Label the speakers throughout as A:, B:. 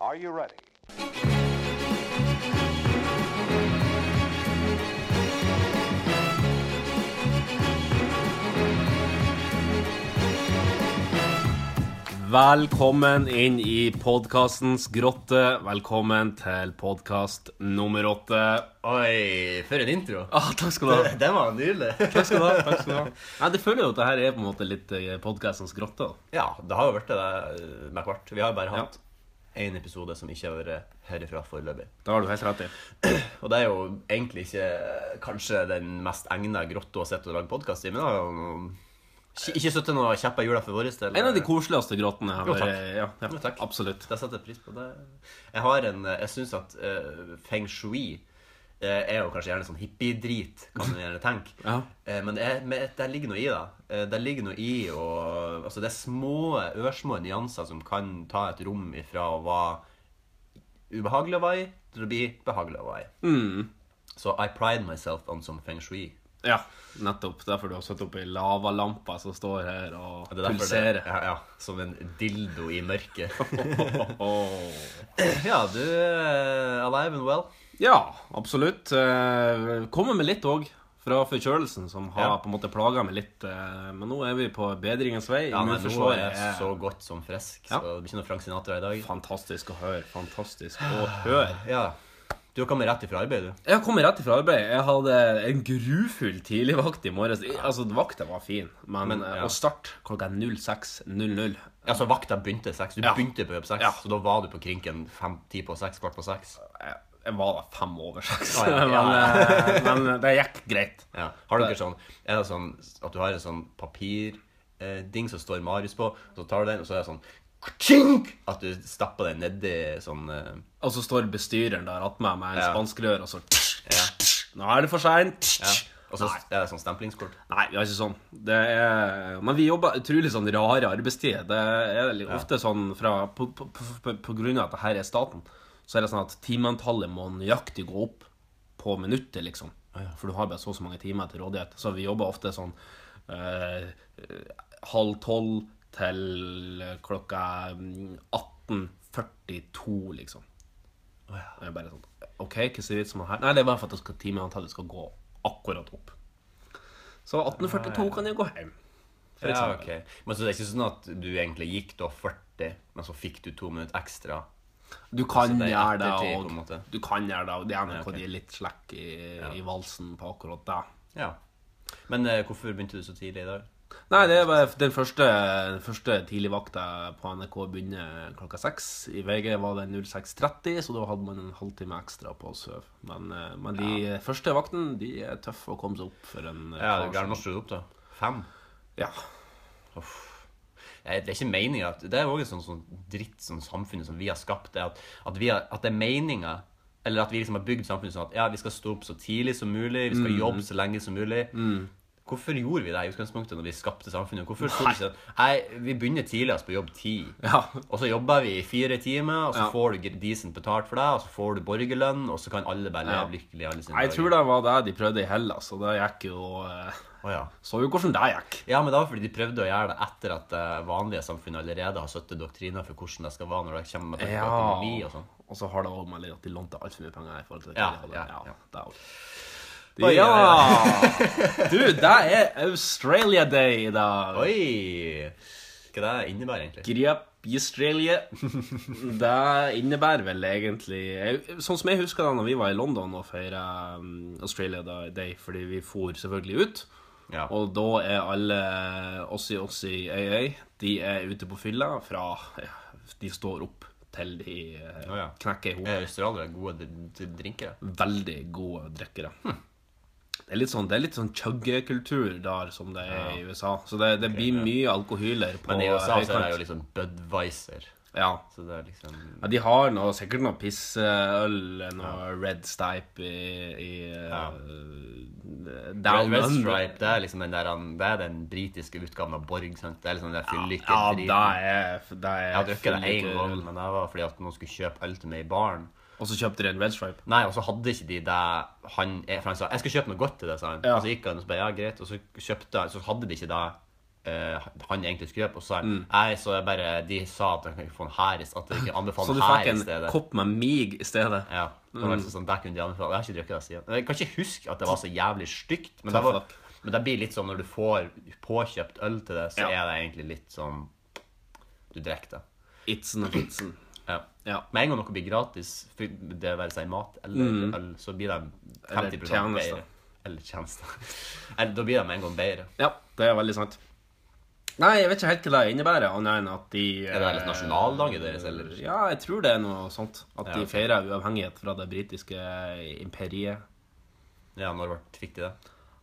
A: Are you ready?
B: Velkommen inn i podkastens grotte. Velkommen til podkast nummer åtte.
C: Oi, for en intro.
B: Ah, takk skal du ha.
C: Den var nydelig.
B: Takk skal du ha. takk skal du ha. Nei, Det føler jo at det her er på en måte litt podkastens grotte. da.
C: Ja, det har jo vært det eh, med hvert. Vi har bare
B: Ja.
C: Én episode som ikke har vært herifra foreløpig.
B: Det har du helt rett i.
C: Og det er jo egentlig ikke kanskje den mest egna grotta å sitte og lage podkast i, men noe- ikke ikke sittet noe kjepper i hjula for vår del.
B: En av de koseligste grottene.
C: Jo, takk.
B: Ja, ja,
C: Jo, takk.
B: Absolutt.
C: Det setter jeg pris på. Det. Jeg har en Jeg syns at uh, feng shui er jo kanskje gjerne sånn hippiedrit, kan man gjerne tenke.
B: Ja.
C: Eh, men det, er, det ligger noe i det. Eh, det ligger noe i og, Altså, det er små, ørsmå nyanser som kan ta et rom ifra å være ubehagelig å være i, til å bli behagelig å være i.
B: Mm.
C: Så I pride myself on some feng shui.
B: Ja, nettopp. Derfor du har satt opp ei lavalampe som står her og
C: er
B: pulserer.
C: Ja, ja, som en dildo i mørket. Ja, du alive and well.
B: Ja, absolutt. Eh, Kommer med litt òg fra forkjølelsen, som har
C: Ja.
B: på en måte plaga meg litt. eh, Men nå er vi på bedringens vei.
C: Ja, men nå er jeg så godt som frisk, så det blir ikke noe Frank Sinatra i dag.
B: Fantastisk å høre. Fantastisk å høre.
C: Ja, Du har kommet rett ifra arbeid, du.
B: Jeg har kommet rett ifra arbeid. Jeg hadde en grufull tidligvakt i morges. Altså, vakta var fin, men,
C: Men,
B: eh,
C: ja.
B: å starte klokka 06.00
C: Ja, så vakta begynte seks. Du
B: Ja.
C: begynte på jobb seks,
B: Ja.
C: så da var du på krinken fem, ti på seks, kvart på seks.
B: Jeg var da fem over seks,
C: Ah, ja, ja,
B: men, eh, men det gikk greit.
C: Ja. Har dere sånn Er det sånn at du har en sånn papirding som står Marius på, og så tar du den, og så er det sånn! At du stapper den nedi sånn eh,
B: Og så står bestyreren der attmed med en
C: Ja.
B: spanskrør, og så
C: Ja.
B: Nå er det for seint.
C: ja. Og så er det sånn stemplingskort.
B: Nei, vi har ikke sånn. Det er, men vi jobber utrolig sånn rare arbeidstider. Det er ofte sånn fra på, på, på, på grunn av at det her er staten, så er det sånn at timeantallet må nøyaktig gå opp på minuttet, liksom. For du har bare så og så mange timer til rådighet. Så vi jobber ofte sånn eh, halv tolv til klokka mm, 18.42, liksom. Det er bare sånn OK, hva er vitsen med her? Nei, det er bare for at timeantallet skal gå akkurat opp. Så 1842 kan jeg gå hjem.
C: Ja, ok. Men så det er ikke sånn at du egentlig gikk da 40, men så fikk du to minutter ekstra?
B: Du kan gjøre det og. Du kan gjøre det, og det er noe
C: Ja, ok.
B: de litt slekk i, i valsen på akkurat det.
C: Ja. Men eh, hvorfor begynte du så tidlig i dag?
B: Nei, det bare den første, den første tidligvakta på NRK begynner klokka seks. I VG var det 06.30, så da hadde man en halvtime ekstra på å sove. Men, eh, men de første vaktene de er tøffe å komme seg opp for en eh,
C: Ja,
B: det
C: er gammel
B: som-
C: sto opp, da? Fem?
B: Ja.
C: Eh, Det er ikke meninga Det er også en sånn, sånn dritt som samfunnet som vi har skapt. Det at, at, vi har, at det er meninga Eller at vi liksom har bygd samfunnet sånn at ja, vi skal stå opp så tidlig som mulig, vi skal jobbe så lenge som mulig. Hvorfor gjorde vi det i utgangspunktet når vi skapte samfunnet? Hvorfor sto det sånn Nei, vi begynner tidligst på jobb ti.
B: Ja.
C: Og så jobber vi i fire timer, og så
B: Ja.
C: får du decent betalt for det, og så får du borgerlønn, og så kan alle bare
B: Ja.
C: leve lykkelig alle sine
B: Jeg tror det var det de prøvde i Hellas, og det gikk jo eh,
C: Å, ja.
B: Så jo hvordan det gikk.
C: Ja, men det var fordi de prøvde å gjøre det etter at det vanlige samfunnet allerede har satt doktriner for hvordan det skal være når det kommer med ja. økonomi og sånn.
B: Og så har det òg med at de lånte altfor mye penger i forhold til det
C: Ja, ja, ja,
B: ja. også.
C: Oi,
B: ja! Du, det er Australia Day i dag.
C: Oi! Hva det innebærer egentlig?
B: Grep Australia. Det innebærer vel egentlig Sånn som jeg husker det når vi var i London og feira um, Australia Day, fordi vi for selvfølgelig ut.
C: Ja.
B: Og da er alle oss i oss i AA De er ute på fylla fra ja, De står opp til de
C: Å, ja.
B: knekker i hodet.
C: Er australiere gode drinkere?
B: Veldig gode drikkere. Det er litt sånn, det er litt sånn chuggekultur der som det er i USA. Så det, det blir mye alkohyler på
C: Men i USA så er det jo liksom Budwiser.
B: Ja.
C: Så det er liksom
B: ja, de har noe, sikkert noe pissøl, noe Red Stipe i, i
C: Ja. uh,
B: Down
C: Red. Stripe, det er liksom den der Det er den britiske utgaven av Borg, sant? Det er liksom den
B: Ja,
C: ja
B: det er, det er
C: Jeg har drukket det én gang, men det var fordi at noen skulle kjøpe øl til meg i baren.
B: Og så kjøpte de en Red Stripe.
C: Nei, og så hadde ikke de det han For han sa 'jeg skal kjøpe noe godt til deg', sa han.
B: Ja.
C: Og så gikk han og så bare 'ja, greit', og så kjøpte han, så hadde de ikke det eh, han egentlig skulle gjøre på. Så
B: Mm.
C: jeg så jeg bare De sa at kan ikke få en her i At de ikke
B: Så du fikk en
C: stedet.
B: kopp med mig i stedet?
C: Ja. Det var liksom sånn, der kunne de anbefale. Jeg har ikke drukket det siden. Jeg kan ikke huske at det var så jævlig stygt. Men det, var, men det blir litt sånn når du får påkjøpt øl til det, så
B: Ja.
C: er det egentlig litt sånn Du drikker det.
B: Itzen og fitsen.
C: Ja.
B: Ja.
C: Med en gang noe blir gratis, det være seg mat eller øl, så blir det 50
B: Mm. Eller tjeneste.
C: bedre. Eller tjenester. Eller da blir det med en gang bedre.
B: ja, det er veldig sant. Nei, jeg vet ikke helt hva det innebærer, annet enn at de
C: Er det litt nasjonaldagen deres, eller?
B: Ja, jeg tror det er noe sånt. At de feirer uavhengighet fra det britiske imperiet.
C: Ja, når fikk de det?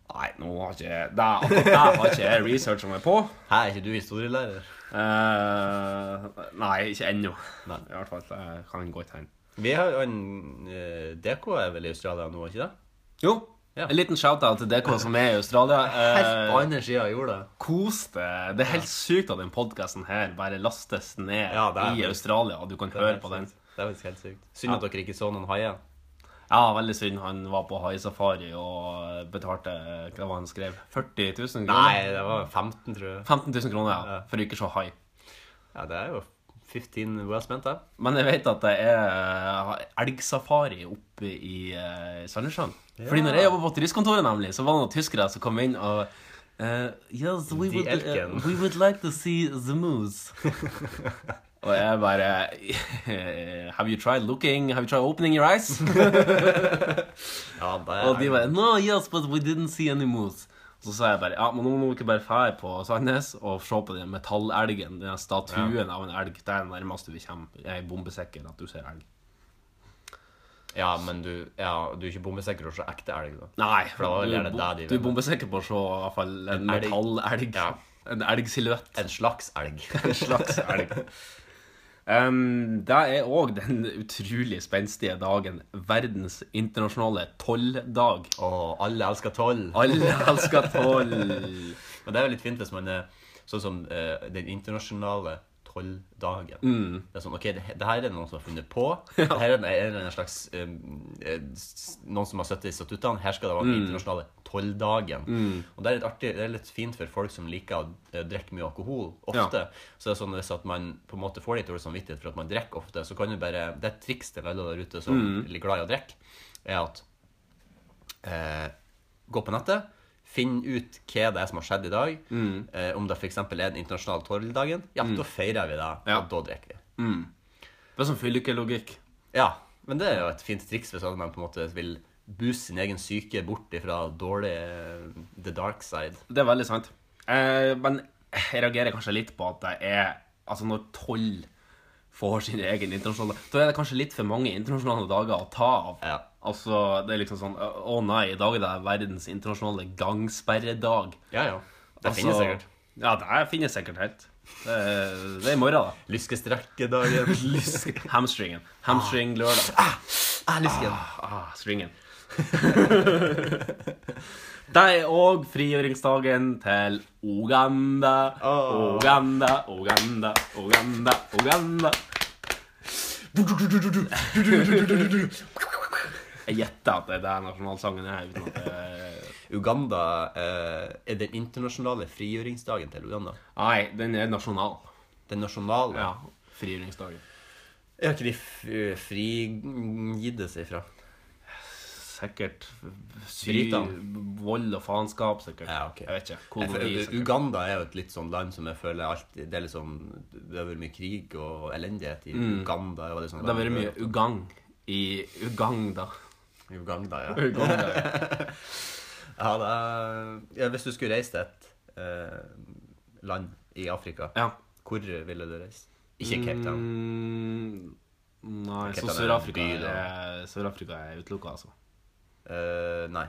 B: Nei, nå har ikke jeg det, det har ikke jeg researcha meg på.
C: Hæ, er ikke du historielærer?
B: Uh, nei, ikke ennå.
C: Nei.
B: I hvert fall. Det kan godt hende.
C: Vi har jo en uh, DK er vel i Australia nå, ikke det?
B: Jo,
C: Ja.
B: en liten shout-out til dere som er i Australia.
C: Helt
B: Eh,
C: på andre sida av jorda.
B: Kos deg. Det er helt sykt at den podkasten her bare lastes ned
C: Ja, er
B: i. Australia, og du kan høre på den.
C: Det er faktisk helt sykt. Synd at dere ikke så noen haier.
B: Ja, veldig synd. Han var på haisafari og betalte hva var han skrev? 40 000 kroner?
C: Nei, det var 15, tror jeg.
B: 15 000 kroner, ja.
C: Ja.
B: For å ikke se hai.
C: Ja, det er jo 15 well spent, det.
B: Men jeg vet at det er elgsafari oppe i uh, Sandnessjøen. Fordi når jeg jobba på turistkontoret, nemlig, så var det noen tyskere som kom inn og uh, Yes, we would,
C: uh,
B: we would like to see the moose. og jeg bare Have you tried looking? Have you tried opening your eyes?
C: Ja, det
B: og de bare No, yes, but we didn't see any moose. Så sa jeg bare ja, men nå må vi ikke bare fære på Sandnes og se på den metallelgen, den statuen av en elg. Det er det nærmeste vi kommer. Er bombesikker at du ser elg.
C: Ja, men du, ja, du er ikke bombesikker på å se ekte elg, da.
B: Nei,
C: For da
B: er
C: det
B: du,
C: det
B: er bombesikker på å se i hvert fall en,
C: En elg.
B: metallelg.
C: Ja.
B: En elgsilhuett.
C: En slags elg.
B: En slags elg. Um, det er òg den utrolig spenstige dagen. Verdens internasjonale tolldag.
C: Å, alle elsker toll.
B: Alle elsker toll.
C: Men det er jo litt fint hvis man er sånn som uh, den internasjonale tolldagen.
B: Mm.
C: Det er sånn, ok, det, det her er noen som har funnet på. Det her er en, en slags eh, Noen som har sittet i statuttene. Her skal det være den internasjonale tolvdagen. Og det er litt artig, det er litt fint for folk som liker å eh, drikke mye alkohol ofte. Så det er sånn hvis at man på en måte får litt dårlig samvittighet for at man drikker ofte, så kan du bare Det er et triks til alle der ute som er glad i å drikke, er at eh, gå på nettet, finn ut hva det er som har skjedd i dag. Eh, om det f.eks. er den internasjonale torgdagen, ja, da feirer vi det,
B: Ja.
C: og da drikker vi.
B: Det er sånn fyllikelogikk.
C: Ja, men det er jo et fint triks hvis man på en måte vil booste sin egen syke bort ifra dårlig eh, the dark side.
B: Det er veldig sant. Eh, men jeg reagerer kanskje litt på at det er Altså, når toll får sin egen internasjonale Da er det kanskje litt for mange internasjonale dager å ta av.
C: Ja.
B: Altså, det er liksom sånn Å nei, i dag er det verdens internasjonale gangsperredag.
C: Ja, ja. Det
B: Altså,
C: finnes sikkert.
B: Ja, det finnes sikkert helt. Det er, det er i morgen, da.
C: Lyskestrekkedagen.
B: Lyske. Hamstringen. Hamstring lørdag.
C: Ah, lysken.
B: Ah, stringen. Det er òg frigjøringsdagen til Uganda.
C: Uganda,
B: Uganda, Uganda, Uganda, Uganda. Jeg gjetter at det er der nasjonalsangen er. uten at det...
C: Uganda eh, er den internasjonale frigjøringsdagen til Uganda.
B: Nei, den er nasjonal.
C: Den nasjonale.
B: Ja, frigjøringsdagen.
C: Er ikke de frigitt seg fra?
B: Sikkert sy vold og faenskap, sikkert.
C: Ja, okay.
B: Jeg vet ikke.
C: Jeg
B: Koloni,
C: føler-
B: sikkert.
C: Uganda er jo et litt sånn land som jeg føler alltid Det er liksom Det har vært mye krig og elendighet i Uganda. og Det, sånn
B: Det har vært mye ugang i Uganda.
C: Uganda, ja.
B: Uganda. ja.
C: ja, er, ja hvis du skulle reist til et eh, land i Afrika,
B: ja.
C: hvor ville du reist? Ikke Cape Town.
B: Mm, nei,
C: Cape Town så
B: Sør-Afrika er, Sør-Afrika er utelukka, altså.
C: Uh, nei.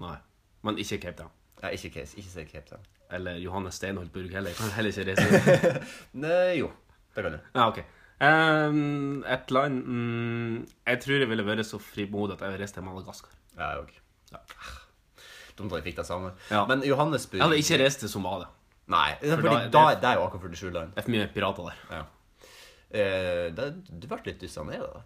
B: Nei. Men ikke Cape Town.
C: Nei, ikke, Cape- ikke si Cape Town.
B: Eller Johannes Steinholt Burg heller. Kan heller ikke reise
C: Nei, jo. Det kan du.
B: Ja, ok. Ehm, et land mm, Jeg tror jeg ville vært så frimodig at jeg ville reist til Madagaskar.
C: Jeg òg.
B: Ja.
C: Dumt at jeg fikk det samme.
B: Ja.
C: Men Johannesburg
B: Jeg hadde ikke reist til Somalia.
C: Nei, fordi
B: da-
C: da,
B: det-
C: er jo akkurat 47 land.
B: Det er for mye pirater der.
C: Ja. Eh, det, du ble litt dyssa ned der.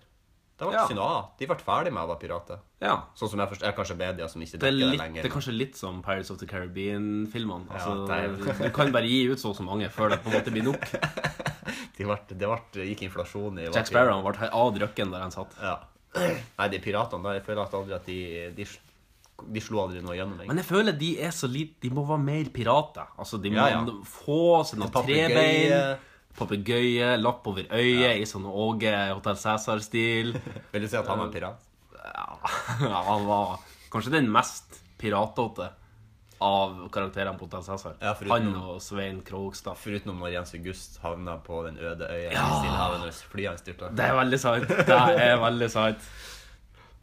C: Det ble
B: Ja.
C: ikke noe av. De ble ferdig med å være pirater.
B: Ja.
C: Sånn som jeg forstår, er kanskje media som ikke
B: Det er,
C: dekker det,
B: litt,
C: lenger.
B: det er kanskje litt som Pirates of the Caribbean-filmene. Altså,
C: det er-
B: du kan bare gi ut så og så mange før det på en måte blir nok.
C: De ble, det ble, gikk inflasjon i
B: Jack Sparrow ble avdrukken der han satt.
C: Ja. Nei, de piratene der, jeg føler at aldri at de, de, de slo aldri noe gjennom. egentlig.
B: Men jeg føler de er så lite De må være mer pirater. Altså, de må
C: Ja, ja.
B: få seg noen trebein. Papegøye, lapp over øyet i sånn Åge Hotell Cæsar-stil.
C: Vil du si at han er pirat?
B: Ja, ja, han var kanskje den mest piratete av karakterene på Hotell Cæsar.
C: Ja,
B: Han og Svein Krogstad.
C: Foruten når Jens August havna på den øde øya
B: Ja.
C: i Stillehavet når flyene styrta.
B: Det er veldig sant. Det er veldig sant.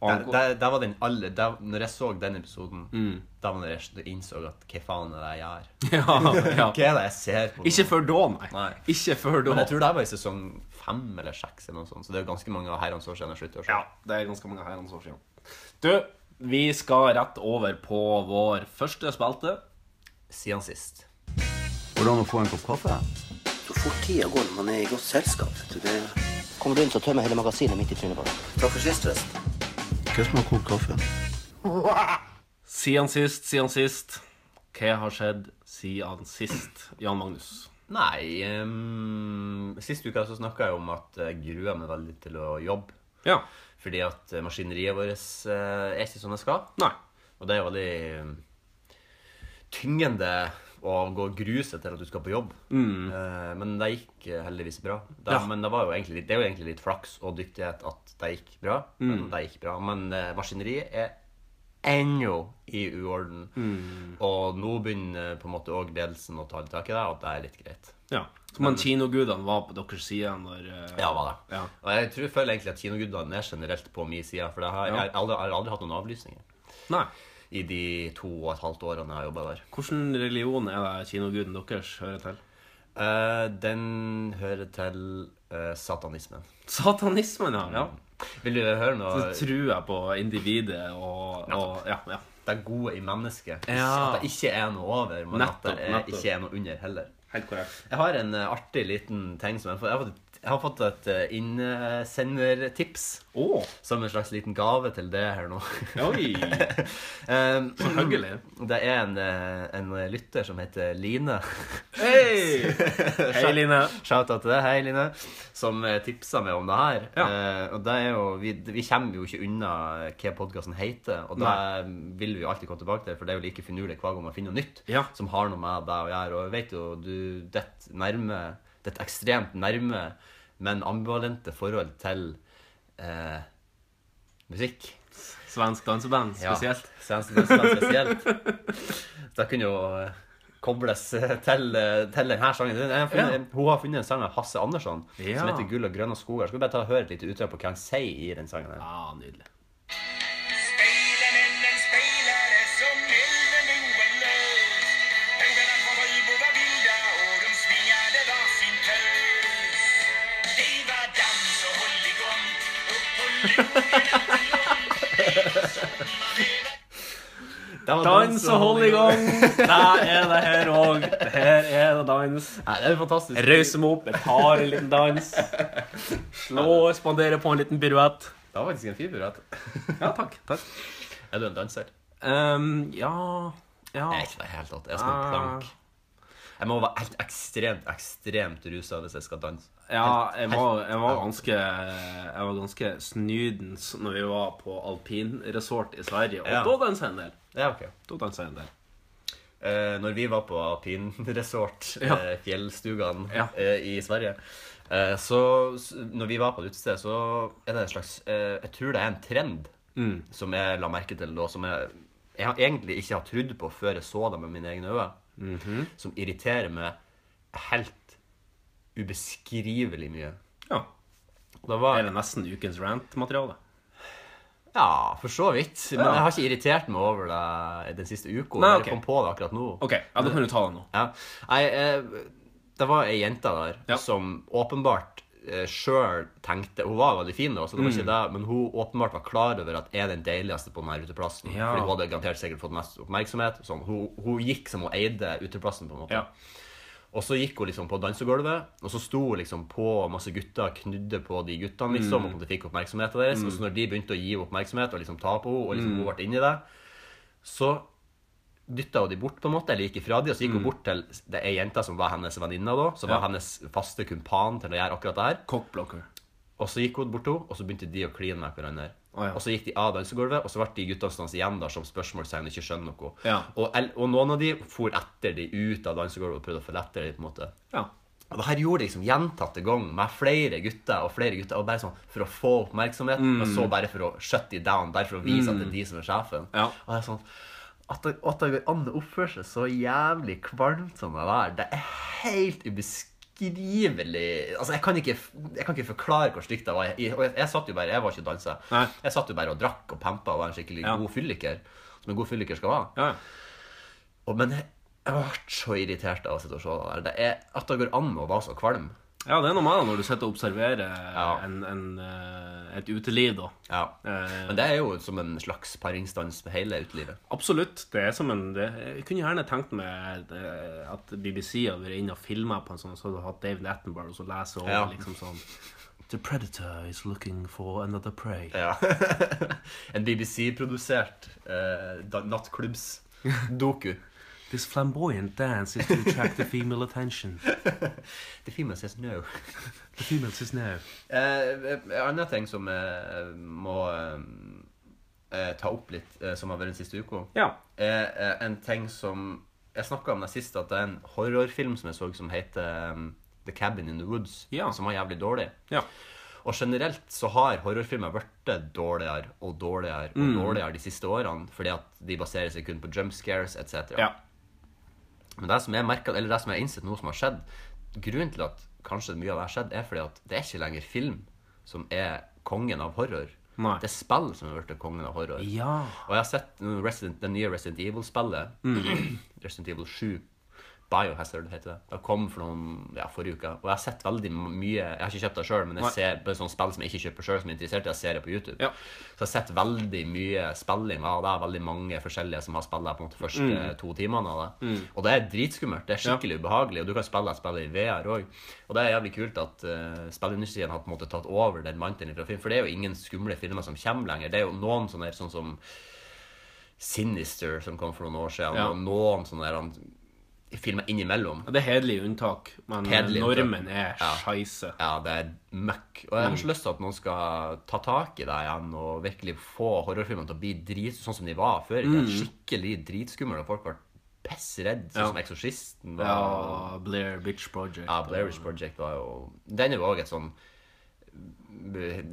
C: Der, der, der var den alle, der, når jeg så den episoden,
B: Mm.
C: da var det jeg innså at hva faen er det jeg gjør?
B: ja, ja.
C: Hva er det jeg ser på?
B: Ikke før da, nei.
C: Nei.
B: Ikke før da.
C: Men jeg tror det var i sesong fem eller seks, eller noe sånt, så det er jo ganske mange av herrens år siden jeg sluttet å se.
B: Ja, det er ganske mange herrens år siden. Du, vi skal rett over på vår første spalte.
C: Siden sist.
A: Hvordan å få en kopp kaffe?
D: Så fort tida går når man er i godt selskap. Det... Kommer du inn, så tømmer hele magasinet midt i trynet på deg. Takk for sist, forresten.
A: Hva som har kokt kaffe?
B: Siden sist, siden sist. Hva har skjedd siden sist, Jan Magnus?
C: Nei, um, sist uke så snakka jeg om at jeg gruer meg veldig til å jobbe.
B: Ja.
C: Fordi at eh, maskineriet vårt eh, er ikke som det skal.
B: Nei.
C: Og det er veldig tyngende gå og grue seg til at du skal på jobb. Eh, men det gikk eh, heldigvis bra. Det,
B: Ja.
C: Men det, var jo egentlig litt, det er jo egentlig litt flaks og dyktighet at det gikk bra. Men det gikk bra. Men eh, maskineriet er ennå i uorden. Og nå begynner på en måte òg ledelsen å ta litt tak i det, og det er litt greit.
B: Ja. Så men kinogudene var på deres side når uh...
C: Ja, var det.
B: Ja.
C: Og jeg tror, føler egentlig at kinogudene er generelt på min side. For jeg har, jeg har aldri, jeg har aldri hatt noen avlysninger
B: Nei.
C: I de to og et halvt årene jeg har jobba der.
B: Hvilken religion er det kinoguden deres hører til?
C: Uh, den hører til uh, satanismen.
B: Satanismen, ja. ja.
C: Vil du høre noe?
B: Så tror jeg på individet og, og Ja. ja.
C: Det gode i mennesket.
B: Ja.
C: At det ikke er noe over, men
B: Nettopp,
C: at det er, ikke er noe under heller.
B: Helt korrekt.
C: Jeg har en eh, artig liten ting som jeg, har, fått, jeg har fått et eh, innsendertips.
B: oh.
C: Som en slags liten gave til det her nå.
B: Oi!
C: Um,
B: Så hyggelig.
C: Det er en, eh, en lytter som heter Line.
B: Hei! Hei, Line.
C: Shout-out til deg, hei Line, som eh, tipsa meg om det her.
B: Ja.
C: Uh, og det er jo, vi, vi kommer jo ikke unna hva podkasten heter, og det vil vi jo alltid komme tilbake til, for det er jo like finurlig hver gang man finner noe nytt
B: Ja.
C: som har noe med deg å gjøre. Og jeg vet jo, du detter nærme, detter ekstremt nærme, men ambivalente forhold til eh, musikk.
B: Svensk danseband spesielt.
C: Ja, svensk danseband spesielt. Det kunne jo eh, kobles eh, til, eh, til denne sangen. Funnet, Hun har funnet en sang av Hasse Andersson
B: Ja.
C: som heter 'Gull og grønne skoger'. Skal vi bare ta og høre et lite utdrag på hva han sier i den sangen? her?
B: Ja, nydelig.
E: Dans
B: og hold i gang! Der er det her òg. Her er det dans.
C: Nei, det er fantastisk.
B: Røyser meg opp, jeg tar en liten dans. Slå og spandere på en liten piruett.
C: Det var faktisk en fin piruett.
B: Ja, takk. takk.
C: Er du en danser?
B: Um, ja Ja.
C: Jeg er ikke det helt tatt. Jeg er som en plank. Jeg må være helt ekstremt, ekstremt rusa hvis jeg skal danse.
B: Ja, jeg var, jeg var ganske Jeg var ganske snydens når vi var på alpinresort i Sverige. Og
C: Ja.
B: da dansa jeg en del.
C: Ja, ok.
B: Da dansa jeg en del.
C: Eh, når vi var på alpinresort,
B: Ja.
C: eh, fjellstugene
B: Ja.
C: eh, i Sverige eh, Så når vi var på et utested, så er det en slags eh, Jeg tror det er en trend
B: Mm.
C: som jeg la merke til da, som jeg, jeg egentlig ikke har trodd på før jeg så det med mine egne øyne.
B: Mhm.
C: Som irriterer meg helt ubeskrivelig mye.
B: Ja.
C: Det var
B: Er det nesten ukens rant-materiale?
C: Ja, for så vidt. Men jeg har ikke irritert meg over det den siste uka.
B: Nei,
C: Jeg
B: ok.
C: kom på det akkurat nå.
B: OK, ja, da kan du ta det nå.
C: Ja. Nei, eh, det var ei jente der
B: Ja.
C: som åpenbart eh, sjøl tenkte Hun var veldig fin, da, så det var
B: Mm.
C: ikke det, men hun åpenbart var klar over at jeg er den deiligste på denne uteplassen.
B: Ja.
C: Fordi hun hadde garantert sikkert fått mest oppmerksomhet. Sånn. Hun, hun gikk som hun eide uteplassen, på en måte.
B: Ja.
C: Og så gikk hun liksom på dansegulvet, og så sto hun liksom på masse gutter og knudde på de guttene, liksom, og de fikk oppmerksomheten deres. Og så når de begynte å gi oppmerksomhet og liksom ta på henne, og liksom hun ble inni det, så dytta hun de bort, på en måte, eller gikk ifra de, og så gikk hun bort til det ei jente som var hennes venninne, da, som var hennes faste kumpan til å gjøre akkurat det her.
B: Cockblocker.
C: Og så gikk hun bort til henne, og så begynte de å kline med hverandre.
B: Å, ja.
C: Og så gikk de av dansegulvet, og så ble de guttene stående igjen der som spørsmålstegn ikke skjønner noe.
B: Ja.
C: Og, og noen av de for etter de ut av dansegulvet og prøvde å følge etter de, på en måte.
B: Ja.
C: Og det her gjorde de liksom gjentatte ganger med flere gutter og flere gutter, og bare sånn for å få oppmerksomhet, og så bare for å shut de down, bare for å vise at det er de som er sjefen.
B: Ja.
C: Og det er sånn at det, at det går an å oppføre seg så jævlig kvalmt som det der, det er helt ubeskrivelig Altså, jeg kan ikke, jeg kan ikke forklare hvor stygt det var. Jeg, og jeg, jeg satt jo bare, jeg var ikke dansa. Jeg satt jo bare og drakk og pampa og var en skikkelig
B: Ja.
C: god fylliker. Som en god fylliker skal være.
B: ja.
C: Og, men jeg, jeg ble så irritert av å sitte og se det der. Det er at det går an å være så kvalm.
B: Ja, det er noe med det når du sitter og observerer
C: Ja.
B: en, en, eh, et uteliv, da.
C: Ja.
B: Eh,
C: Men det er jo som en slags paringsdans med hele utelivet.
B: Absolutt. Det er som en det, Jeg kunne gjerne tenkt meg eh, at BBC hadde vært inne og filma på en sånn, så hadde du hatt David Attenborough og så lese over
C: Ja.
B: liksom sånn The predator is looking for another prey.
C: Ja. en BBC-produsert eh, nattklubbs-doku.
B: This flamboyant dance is to attract the female attention.
C: The female says no.
B: The female says no.
C: Uh, en annen ting som jeg må uh, ta opp litt, uh, som har vært den siste uka,
B: Ja.
C: er uh, en ting som Jeg snakka om det sist, at det er en horrorfilm som jeg så som heter um, The Cabin in the Woods,
B: Ja.
C: som var jævlig dårlig.
B: Ja.
C: Og generelt så har horrorfilmer blitt dårligere og dårligere og
B: Mm.
C: dårligere de siste årene, fordi at de baserer seg kun på jump scares etc.
B: ja.
C: Men det som jeg merket, eller det som jeg har innsett nå som har skjedd Grunnen til at kanskje mye av det har skjedd, er fordi at det er ikke lenger film som er kongen av horror.
B: Nei.
C: Det er spill som har blitt kongen av horror.
B: Ja.
C: Og jeg har sett Resident, det nye Resident Evil-spillet. Resident Evil 7. Biohazard heter det. Det kom for noen, ja, forrige uke. Og jeg har sett veldig mye Jeg har ikke kjøpt det sjøl, men jeg
B: Nei.
C: ser på sånne spill som jeg ikke kjøper sjøl, som er interessert. Jeg ser det på YouTube.
B: Ja.
C: Så jeg har sett veldig mye spilling av det. Veldig mange forskjellige som har spilt det på en måte første
B: Mm.
C: to timene av det. Og det er dritskummelt. Det er skikkelig ubehagelig. Og du kan spille et spill i VR òg. Og det er jævlig kult at uh, spillindustrien har på en måte tatt over den mantelen fra film. For det er jo ingen skumle filmer som kommer lenger. Det er jo noen sånne sånn som Sinister, som kom for noen år siden,
B: Ja.
C: og noen sånne han- filmer innimellom.
B: Det er hederlige unntak, men
C: Hedelig
B: normen
C: unntak.
B: er
C: Ja.
B: scheisse.
C: Ja, det er møkk. Og jeg har så lyst til at noen skal ta tak i det igjen og virkelig få horrorfilmene til å bli drit sånn som de var før. tiden. Skikkelig dritskumle, og folk ble pissredde, sånn
B: Ja.
C: som Eksorsisten var.
B: Ja, Blair Bitch Project.
C: Ja, Blair Witch Project var jo Den er jo òg et sånn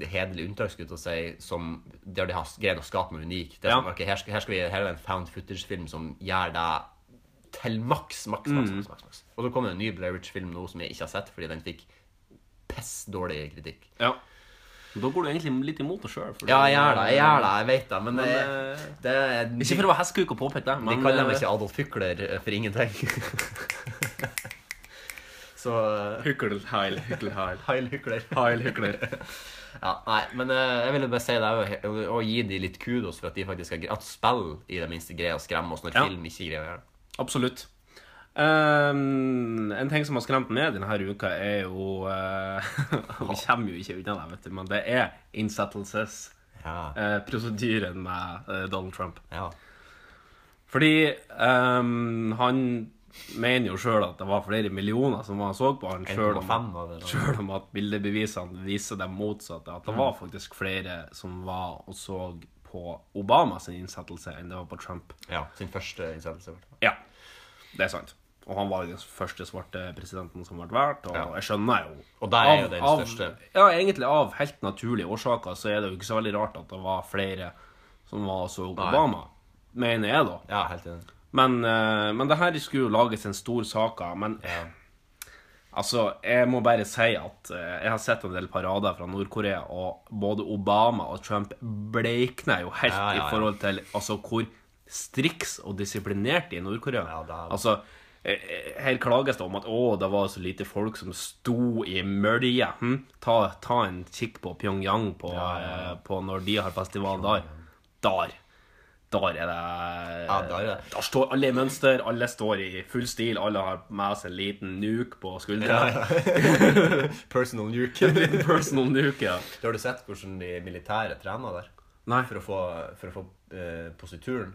C: hederlig unntak, skulle jeg si, som der de har greid å skape noe unikt. Det er
B: Ja.
C: her, skal, her, skal vi, her er en found footage-film som gjør det til maks, maks, maks. maks, maks, maks. Og så kommer det en ny Blair Witch-film nå som jeg ikke har sett, fordi den fikk piss dårlig kritikk.
B: Ja. Da går du egentlig litt imot deg sjøl.
C: Ja, jeg gjør det, jeg gjør det, jeg vet det, men,
B: Men,
C: det,
B: eh,
C: det er
B: Ikke for å være hestkuk og påpeke det, men De
C: kaller dem
B: eh,
C: ikke Adolf Hykler eh, for ingenting. Så eh,
B: heil, hykler, heil.
C: Heil Hykler.
B: Heil Hykler.
C: Ja, nei, men eh, jeg ville bare si det og, gi de litt kudos for at de faktisk har At spill i det minste greier å skremme oss når
B: Ja.
C: film ikke greier å gjøre det.
B: Absolutt. Um, en ting som har skremt meg denne uka, er jo uh, Vi kommer jo ikke unna det, vet du, men det er innsettelsesprosedyren
C: Ja.
B: med uh, Donald Trump.
C: ja.
B: Fordi um, han mener jo sjøl at det var flere millioner som var så på han, sjøl om,
C: 1,5 var det. da.
B: selv om at bildebevisene viser det motsatte. At det var faktisk flere som var og så på Obamas innsettelse enn det var på Trump.
C: Ja, sin første innsettelse.
B: Ja, det er sant. Og han var den første svarte presidenten som ble valgt, og
C: Ja.
B: jeg skjønner jo
C: Og det er jo den
B: av,
C: største.
B: Ja, egentlig av helt naturlige årsaker så er det jo ikke så veldig rart at det var flere som var så
C: Nei.
B: Obama, mener jeg, da.
C: Ja, helt enig.
B: Men, uh, men det her skulle jo lages en stor sak av. Men
C: Ja.
B: altså, jeg må bare si at uh, jeg har sett en del parader fra Nord-Korea, og både Obama og Trump bleikner jo helt
C: ja.
B: i forhold til altså, hvor striks og disiplinert er i Nord-Korea.
C: Ja, er-
B: Altså, eh, eh, her klages det om at å, det var så lite folk som sto i mølja'. Hm? Ta, ta en kikk på Pyongyang på,
C: Ja, ja, ja.
B: eh, på når de har festival der. Der. Der er det
C: Ja, der er.
B: Der står alle i mønster, alle står i full stil, alle har med seg en liten nuke på skuldra.
C: Personal nuke.
B: Personal nuke, ja.
C: Har du sett hvordan de militære trener der?
B: Nei.
C: For å få, for å få uh, posituren.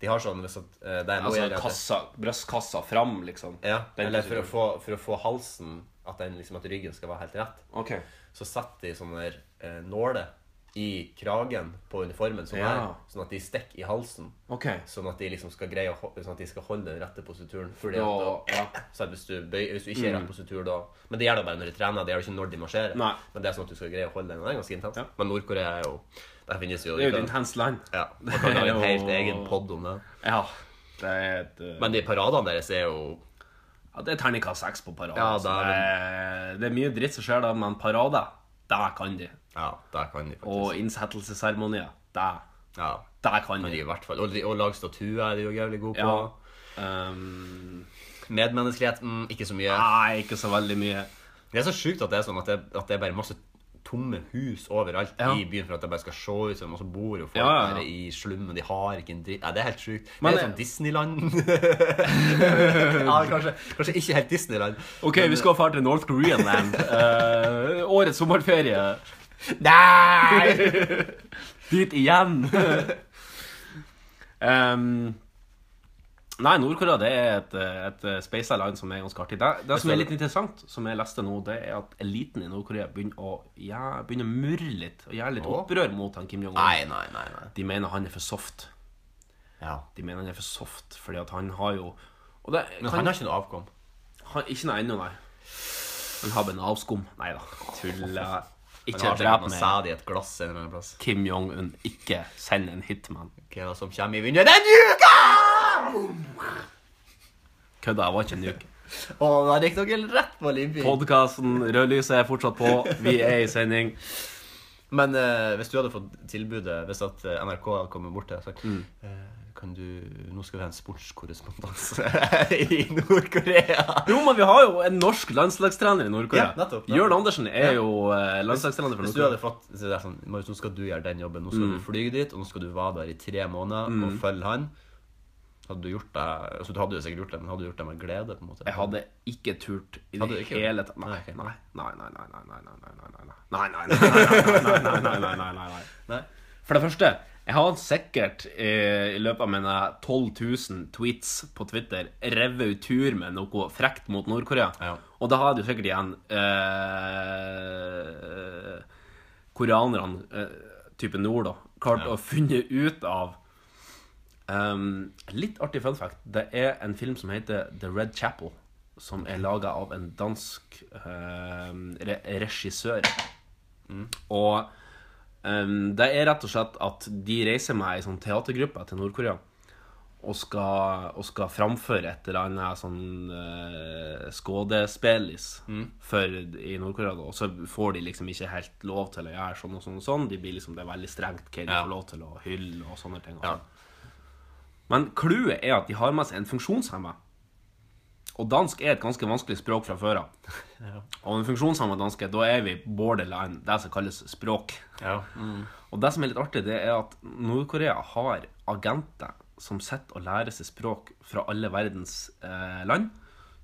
C: De har sånn hvis at eh, det er noe
B: Altså
C: jeg-
B: kassa, brystkassa fram, liksom.
C: Ja,
B: Den
C: eller for å, få, for å få halsen At, den, liksom, at ryggen skal være helt rett.
B: Ok.
C: Så setter de sånne der, eh, nåler i kragen på uniformen, sånn,
B: Ja.
C: her, sånn at de stikker i halsen.
B: Ok.
C: Sånn at de liksom skal greie å, ho- sånn at de skal holde den rette posituren. Fordi at da,
B: ja.
C: så at hvis, du bøy, hvis du ikke er i rett positur da Men det gjør det bare når de trener, det gjør det ikke når de marsjerer.
B: Nei.
C: Men det er sånn at du skal greie å holde den. og Det er ganske intenst.
B: Ja.
C: Men Nord-Korea er jo Der finnes jo
B: Det er jo et intenst land.
C: Ja, Man kan lage en helt
B: Det
C: egen pod om det.
B: Ja. Det er et uh...
C: Men de paradene deres er jo
B: ja, Det er terningkast seks på parade.
C: Ja, det
B: det,
C: er
B: det er mye dritt som skjer da, men parade, der kan de.
C: Ja, der kan de faktisk.
B: Og innsettelsesseremonier, der,
C: ja,
B: der kan
C: men de
B: de.
C: i hvert fall. Og, og lage statuer er de jo jævlig gode på.
B: Ja. Um,
C: Medmenneskelighet mm, ikke så mye.
B: nei, ikke så veldig mye.
C: Det er så sjukt at det er sånn at det, at det er bare masse tomme hus overalt
B: Ja.
C: i byen for at det bare skal se ut som Og så bor jo folk
B: Ja, ja, ja.
C: i slummen, de har ikke en dritt Nei, det er helt sjukt.
B: Men
C: det er sånn Disneyland. ja, kanskje, kanskje ikke helt Disneyland.
B: Ok, vi skal dra til North Korean land. uh, årets sommerferie.
C: Nei!
B: Dit igjen. um, nei, Nord-Korea det er et, et speisa land som er ganske artig. Det, det som er litt interessant, som jeg leste nå, det er at eliten i Nord-Korea begynner å, ja, begynner å murre litt og gjøre litt opprør mot han Kim Jong-un.
C: Nei, nei, nei. nei.
B: De mener han er for soft.
C: Ja.
B: De mener han er for soft, fordi at han har jo det,
C: Men
B: han,
C: han har ikke noe avkom.
B: han, Ikke noe ennå, nei. Han har bare en avskum. Nei da,
C: tulla.
B: Ikke drep meg.
C: sæd i et glass en eller annen plass.
B: Kim Jong-un. Ikke send en hitman.
C: Hva okay, som kommer i vinduet denne uka?
B: Kødda, jeg var ikke en uke.
C: Å, da gikk dere rett på limping.
B: Podkasten Rødlyset er fortsatt på. Vi er i sending.
C: Men eh, hvis du hadde fått tilbudet, hvis at eh, NRK hadde kommet bort til deg og sagt
B: Mm.
C: eh, kan du, Nå skal vi ha en sportskorrespondanse i Nord-Korea.
B: Jo, men vi har jo en norsk landslagstrener i Nord-Korea.
C: Ja, nettopp, nettopp.
B: Jørn Andersen er jo eh, landslagstrener for
C: Hvis du hadde fått så det er sånn, Marius, nå skal du gjøre den jobben. Nå skal
B: Mm.
C: du fly dit, og nå skal du være der i tre måneder og følge han. Hadde du gjort det altså, Du hadde jo sikkert gjort det, men hadde du gjort det med glede? på en måte?
B: Jeg hadde ikke turt i det hele tatt. Nei,
C: Nei,
B: nei, nei, nei, nei, nei, nei, nei, nei, nei, nei? For det første, jeg har sikkert eh, i løpet av mine 12 000 tweets på Twitter revet ut tur med noe frekt mot Nord-Korea.
C: Ja.
B: Og da hadde jo sikkert igjen eh, koreanerne, eh, type nord, da, klart å funne ut av um, Litt artig fun fact. Det er en film som heter The Red Chapel. Som er laga av en dansk eh, re regissør. Og um, det er rett og slett at de reiser med ei sånn teatergruppe til Nord-Korea. Og skal, og skal framføre et eller annet sånn uh, skådespelis mm. i Nord-Korea. Og så får de liksom ikke helt lov til å gjøre sånn og sånn og sånn. De blir liksom, det er veldig strengt hva de
C: Ja.
B: får lov til å hylle og sånne ting. og
C: Ja.
B: Men clouet er at de har med seg en funksjonshemma. Og dansk er et ganske vanskelig språk fra før av. Og en funksjonshemma danske, da er vi borderline, det som kalles språk.
C: Ja.
B: Og det som er litt artig, det er at Nord-Korea har agenter som sitter og lærer seg språk fra alle verdens eh, land,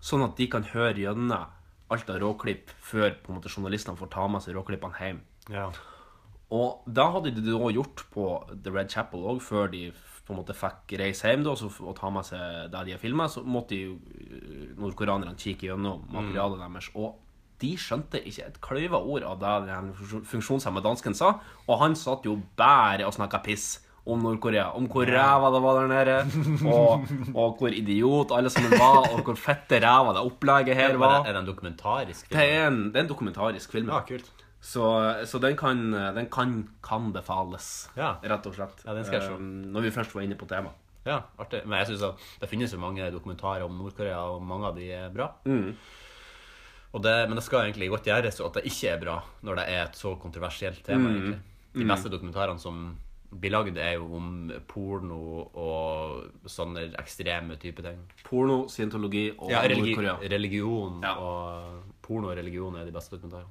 B: sånn at de kan høre gjennom alt av råklipp før på en måte journalistene får ta med seg råklippene hjem.
C: ja.
B: Og da hadde de da gjort på The Red Chapel òg, før de på en måte fikk reise hjem da, og ta med seg det de har filma, så måtte jo eh, nordkoreanerne kikke gjennom materialet deres. Og de skjønte ikke et kløyva ord av det den funksjon- funksjonshemma dansken sa, og han satt jo bare og snakka piss. Om Nord-Korea. Om hvor ræva det var der nede, og, og hvor idiot alle sammen var, og hvor fette ræva det opplegget her
C: Er
B: var.
C: er det en dokumentarisk film?
B: Det er en, det er en dokumentarisk film.
C: Ja, kult.
B: Så, så den, kan, den kan, kan befales,
C: Ja.
B: rett og slett.
C: Ja, den skal jeg se.
B: Um, når vi først var inne på temaet.
C: Ja, artig. Men jeg synes at det finnes jo mange dokumentarer om Nord-Korea, og mange av de er bra. Og det, men det skal egentlig godt gjøres at det ikke er bra når det er et så kontroversielt tema. egentlig. De beste dokumentarene som blir lagd, er jo om porno og sånne ekstreme type ting.
B: Porno, scientologi og
C: Ja, religi
B: Nord-Korea.
C: religion
B: Ja.
C: og porno og religion er de beste dokumentarene.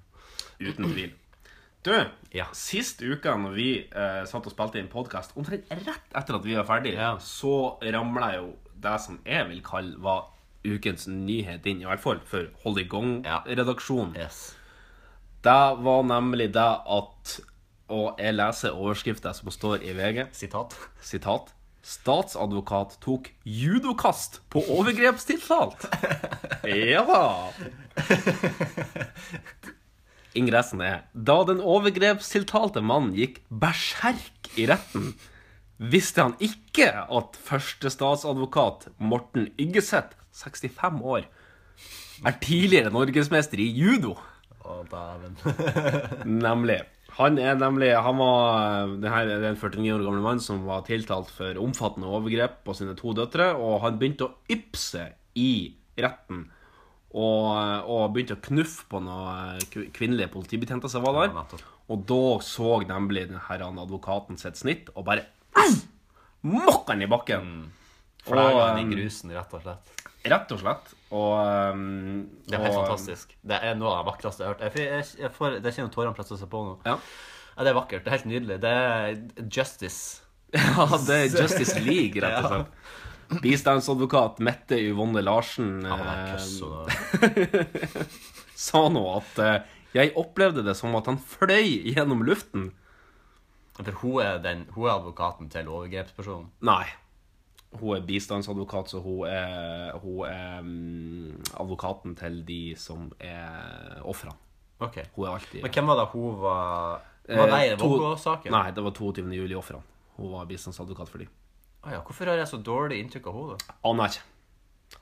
B: Uten tvil. Du,
C: Ja.
B: sist uke når vi eh, satt og spilte inn podkast, omtrent rett etter at vi var ferdige,
C: Ja.
B: så ramla jo det som jeg vil kalle var ukens nyhet inn, i hvert fall for Hold i gang-redaksjonen.
C: Yes.
B: Det var nemlig det at Og jeg leser overskrifta som står i VG.
C: Sitat.
B: Sitat. Statsadvokat tok judokast på overgrepstiltalt. Ja da. Ingressen er Da den overgrepstiltalte mannen gikk berserk i retten, visste han ikke at førstestatsadvokat Morten Yggeseth, 65 år, er tidligere norgesmester i judo.
C: Å, dæven.
B: Nemlig. Han er nemlig Han var det her er en 49 år gammel mann som var tiltalt for omfattende overgrep på sine to døtre, og han begynte å ypse i retten. Og, og begynte å knuffe på noen kvinnelige politibetjenter som var der. og da så nemlig den her advokaten sitt snitt, og bare mokka han i bakken.
C: Flagga
B: Og,
C: han i
B: um,
C: grusen, rett og slett.
B: Rett og slett. Og um,
C: Det er helt
B: og-
C: fantastisk. Det er noe av det vakreste jeg har hørt. Jeg, jeg, jeg får, det kjenner tårene presser seg på nå.
B: Ja.
C: Ja, det er vakkert. Det er helt nydelig. Det er justice.
B: Ja, det er Justice League, rett og slett. Bistandsadvokat Mette Yvonne Larsen
C: Ja,
B: eh, sa nå at eh, jeg opplevde det som at han fløy gjennom luften.
C: For hun er, den, hun er advokaten til overgrepspersonen.
B: Nei. Hun er bistandsadvokat, så hun er, hun er mm, advokaten til de som er ofrene.
C: Okay.
B: Hun er alltid
C: Men hvem var det hun var Var det
B: Eh,
C: Vågå-saken?
B: Nei, det var 22. juli-ofrene. Hun var bistandsadvokat for de.
C: Ah, ja. Hvorfor har jeg så dårlig inntrykk av henne?
B: Aner ikke.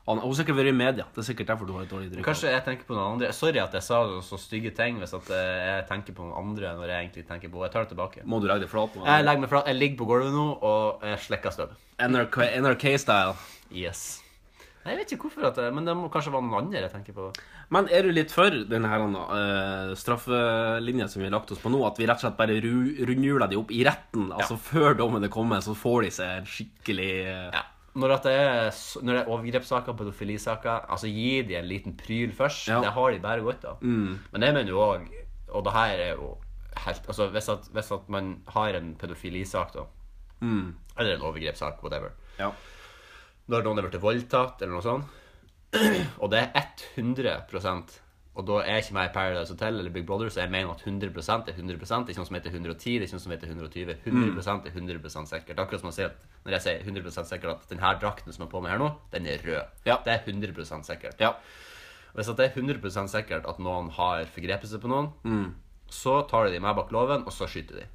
B: Hun har sikkert vært i media. Det er sikkert derfor du har et dårlig inntrykk.
C: Kanskje jeg tenker på noen andre Sorry at jeg sa noen så stygge ting hvis eh, jeg tenker på noen andre når jeg egentlig tenker på henne. Jeg tar det tilbake.
B: Må du legge deg flat?
C: Jeg legger meg flat. Jeg ligger på gulvet nå og jeg slikker støv.
B: NRK, NRK-style.
C: Yes. Nei, Jeg vet ikke hvorfor, at det, men det må kanskje være noen andre jeg tenker på.
B: Men er du litt for den her uh, straffelinja som vi har lagt oss på nå? At vi rett og slett bare ru- rundhjuler de opp i retten? Altså Før dommen er kommet, så får de seg en skikkelig uh...
C: Ja. Når, det er, når det er overgrepssaker, pedofilisaker, altså gi de en liten pryl først.
B: Ja.
C: Det har de bare godt av. Men jeg mener jo òg, og det her er jo helt Altså hvis at, hvis at man har en pedofilisak, da, eller en overgrepssak, whatever
B: Ja.
C: Når noen er blitt voldtatt, eller noe sånt, og det er 100 og da er ikke meg i Paradise Hotel eller Big Brother, så jeg mener at 100 er 100 Det er ikke noe som heter 110, det er ikke noe som heter 120. 100 er 100% sikkert. Akkurat som man sier at når jeg sier 100% sikkert at denne drakten som jeg har på meg her nå, den er rød.
B: Ja.
C: Det er 100% sikkert.
B: ja.
C: Hvis det er 100% sikkert at noen har forgrepet seg på noen, så tar de meg bak loven, og så skyter de.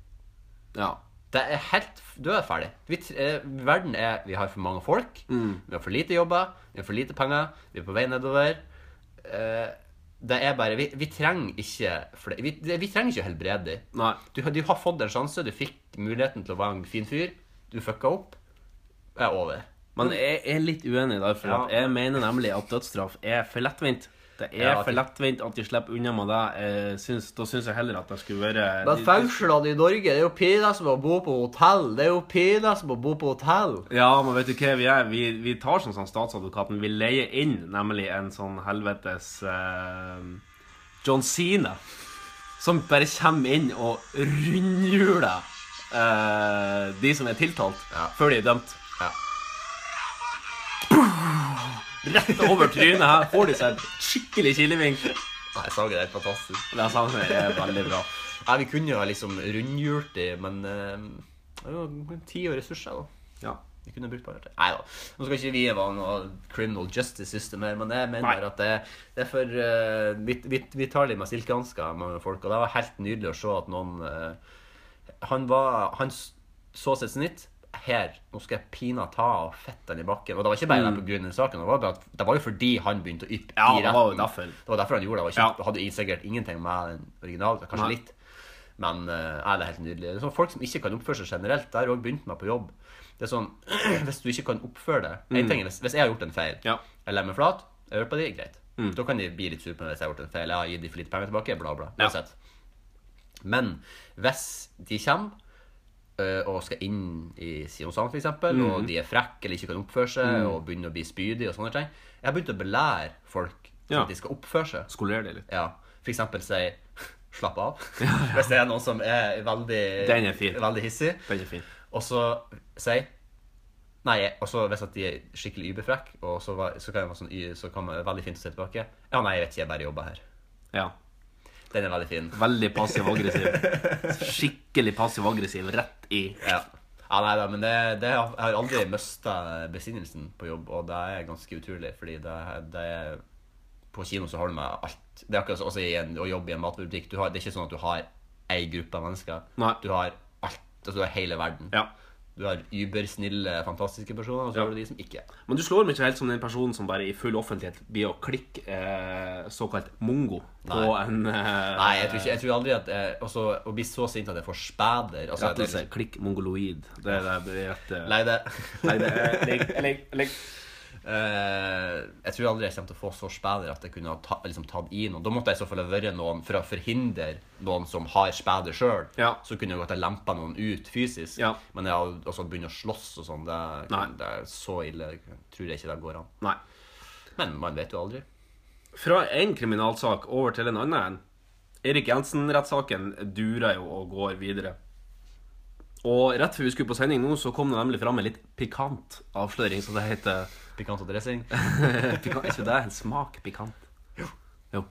B: ja.
C: Det er helt Du er ferdig. Vi, eh, verden er Vi har for mange folk. Vi har for lite jobber. Vi har for lite penger. Vi er på vei nedover. Eh, det er bare Vi, vi trenger ikke flere vi, vi trenger ikke å helbrede dem. Du, har- du har fått en sjanse. Du fikk muligheten til å være en fin fyr. Du fucka opp. Jeg er over.
B: Men jeg er litt uenig der, for
C: Ja.
B: jeg mener nemlig at dødsstraff er for lettvint. Det er
C: Ja,
B: for lettvint at de slipper unna med det. Jeg syns, da syns jeg heller at det skulle være
C: Men fengslene i Norge, det er jo pinlig som å bo på hotell. Det er jo pinlig som å bo på hotell.
B: Ja, men vet du hva vi er? Vi, vi tar sånn statsadvokaten. Vi leier inn nemlig en sånn helvetes eh, John Cena. Som bare kommer inn og rundhjuler eh, de som er tiltalt,
C: Ja.
B: før de er dømt.
C: Ja.
B: Rett over trynet her får de seg skikkelig kilevink.
C: Nei, sangen er fantastisk.
B: Den sangen er veldig bra.
C: Nei, Vi kunne jo ha liksom rundhjult det, men eh, det er jo tid og ressurser, da.
B: Ja.
C: Vi kunne brukt bare det. Nei da. Nå skal ikke vi være noe criminal justice system her, men jeg mener
B: Nei.
C: at det, det er for uh, vi, vi, vi tar litt med silkehansker, mange folk, og det var helt nydelig å se at noen uh, Han var Han så sitt snitt. Her, nå skal jeg pina ta og fette den i bakken. Og det var ikke bare grunn av den saken. Det var, bare det var jo fordi han begynte å yppe
B: Ja,
C: i
B: det var derfor.
C: Det var derfor han gjorde det. Det ikke,
B: Ja.
C: hadde sikkert ingenting med den originale, kanskje
B: Nei.
C: litt. Men uh, er det helt nydelig. Det er sånn Folk som ikke kan oppføre seg generelt, det jeg også begynt med på jobb. Det er sånn, Hvis du ikke kan oppføre deg mm. ting hvis, hvis jeg har gjort en feil,
B: Mm. Ja.
C: jeg legger meg flat, jeg hører på de, greit. Da kan de bli litt sure på meg hvis jeg har gjort en feil. Jeg har gitt de for lite penger tilbake, bla, bla.
B: Ja.
C: Men hvis de kommer og skal inn i Sion-salen, f.eks.,
B: Mm.
C: og de er frekke eller ikke kan oppføre seg, og begynner å bli spydige og sånne ting Jeg har begynt å belære folk
B: Ja.
C: at de skal oppføre seg.
B: Skolere det litt.
C: Ja, eksempel si slapp av. Hvis det er noen som er veldig,
B: Den er fin.
C: veldig hissig.
B: Den er fin.
C: Og så si Nei, og så hvis at de er skikkelig überfrekke, så, så kan man være sånn, så kan man veldig fint å se tilbake. Ja, nei, jeg vet ikke, jeg bare jobber her.
B: Ja.
C: Den er veldig fin.
B: Veldig passiv-aggressiv. Skikkelig passiv-aggressiv rett i
C: Ja. ja nei da, men det, det jeg har aldri mista besinnelsen på jobb, og det er ganske utrolig, fordi det, det er På kino så har du med alt. Det er akkurat som å jobbe i en matbutikk. Du har, det er ikke sånn at du har ei gruppe av mennesker.
B: Nei.
C: Du har alt. Altså, du har hele verden.
B: Ja.
C: Du har übersnille, fantastiske personer, og så
B: Ja.
C: har du de som ikke.
B: Men du slår meg ikke helt som den personen som bare i full offentlighet blir å klikke eh, såkalt mongo på
C: Nei.
B: en eh,
C: Nei, jeg tror, ikke, jeg tror aldri at eh, også, Å bli så sint at jeg får spæder altså,
B: Rettelse. Klikk mongoloid. Det er det det er rett eh,
C: Nei, det
B: Nei, det er leg, leg, leg.
C: Eh, jeg tror aldri jeg kommer til å få så spæder at jeg kunne ha ta, liksom, tatt i noen. Da måtte jeg i så fall ha vært noen for å forhindre noen som har spæder sjøl.
B: Ja.
C: Så kunne jeg godt ha lempa noen ut fysisk.
B: Ja.
C: Men jeg har også begynt å slåss og sånn. Det, det er så ille. Jeg tror jeg ikke det går an.
B: Nei.
C: Men man vet jo aldri.
B: Fra en kriminalsak over til en annen. Erik Jensen-rettssaken durer jo og går videre. Og rett før vi skulle på sending nå, så kom det nemlig fram en litt pikant avsløring, så det heter
C: Pikant og dressing.
B: Pikant, er ikke det en smak? Pikant? Jo. jo.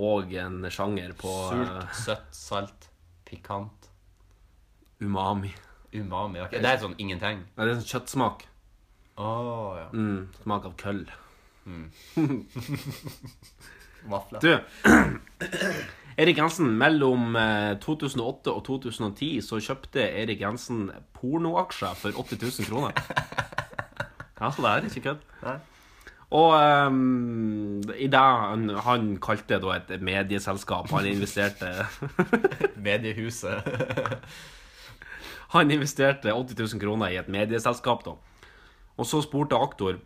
B: Og en sjanger på
C: Surt,
B: eh,
C: søtt, salt, pikant.
B: umami.
C: Umami. ok. Det er sånn ingenting.
B: Nei, det er sånn kjøttsmak.
C: Oh, ja.
B: Mm, smak av køll.
C: Vafler.
B: Du, Erik Jensen, mellom eh, 2008 og 2010 så kjøpte Erik Jensen pornoaksjer for 80 000 kroner. Ja, så det er ikke kødd. Og um, i det han, han kalte da et medieselskap Han investerte
C: Mediehuset.
B: Han investerte 80 000 kroner i et medieselskap da. Og så spurte aktor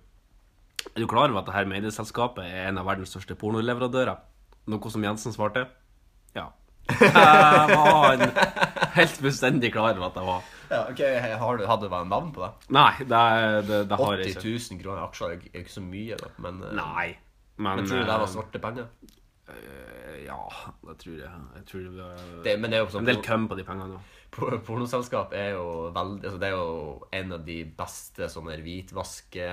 B: Er du klar over at dette medieselskapet er en av verdens største pornoleverandører? Noe som Jensen svarte ja. Jeg var helt fullstendig klar over at jeg var.
C: ja, ok, Har du, hadde du bare navn på det?
B: Nei, det, det, det har jeg ikke.
C: 80 000 kroner i aksjer er ikke så mye, da. Men, eh,
B: Nei. Men,
C: men tror du det var
B: eh,
C: svarte penger?
B: Ja, det tror jeg. jeg tror det var
C: Det, men det er jo sånn
B: en del køm på de pengene. da.
C: por- Pornoselskap er jo veldig altså Det er jo en av de beste sånne hvitvaske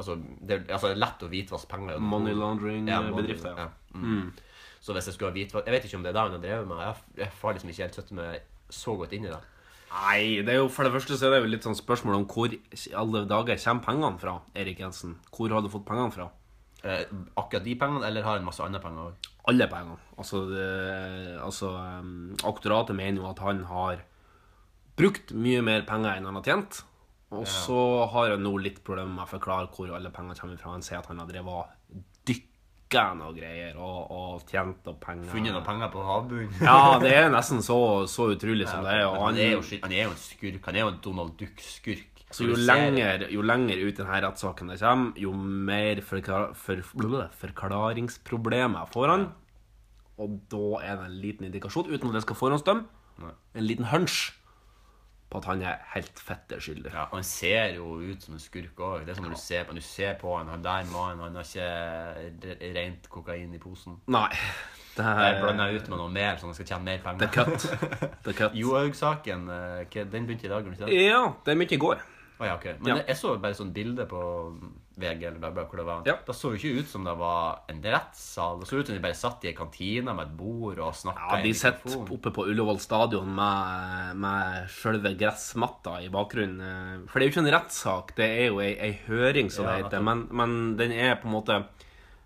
C: Altså, det altså, lett å hvitvaske penger.
B: Money laundering-bedrifter.
C: ja.
B: Ja.
C: Mm. Så hvis jeg skulle ha hvitvask Jeg vet ikke om det er det han har drevet med. Jeg, jeg har liksom ikke helt satt meg så godt inn i det.
B: Nei, det er jo for det første så er det jo litt sånn spørsmål om hvor i alle dager kommer pengene fra, Erik Jensen. Hvor har du fått pengene fra?
C: Eh, akkurat de pengene, eller har han masse andre penger òg?
B: Alle pengene. Altså, det, altså um, Aktoratet mener jo at han har brukt mye mer penger enn han har tjent. Og så har han nå litt problemer med å forklare hvor alle pengene kommer fra. Han sier at han har drevet dykka og greier og, og tjent opp penger.
C: Funnet noen penger på havbunnen?
B: Ja, det er nesten så, så utrolig som det er. Og
C: han, er jo, han er jo en skurk. Han er jo en Donald Duck-skurk.
B: så jo lenger, jo lenger ut denne rettssaken det kommer, jo mer forklar, for, forklaringsproblemer får han. Og da er det en liten indikasjon, uten at det skal forhåndsdømme, en liten hunch på at han er helt fette skyldig.
C: Ja, han ser jo ut som en skurk òg. Det er sånn når du ser på, du ser på han, han der mannen, han har ikke rent kokain i posen.
B: Nei. Det er,
C: blanda ut med noe mer, så han skal tjene mer
B: det
C: penger.
B: er cut. Det er cut.
C: Johaug-saken, eh, den begynte i dag, ikke det?
B: Ja, den begynte i går.
C: Å ja, ok. Men
B: Ja.
C: det- jeg så bare sånn bilde på VG eller Dagbladet hvor det var.
B: Ja.
C: Det så jo ikke ut som det var en rettssal. Det så ut som de bare satt i en kantine med et bord og snakka
B: Ja, de sitter oppe på Ullevål stadion med, med sjølve gressmatta i bakgrunnen. For det er jo ikke en rettssak, det er jo ei, ei høring, som
C: Ja,
B: det heter. Men, men den er på en måte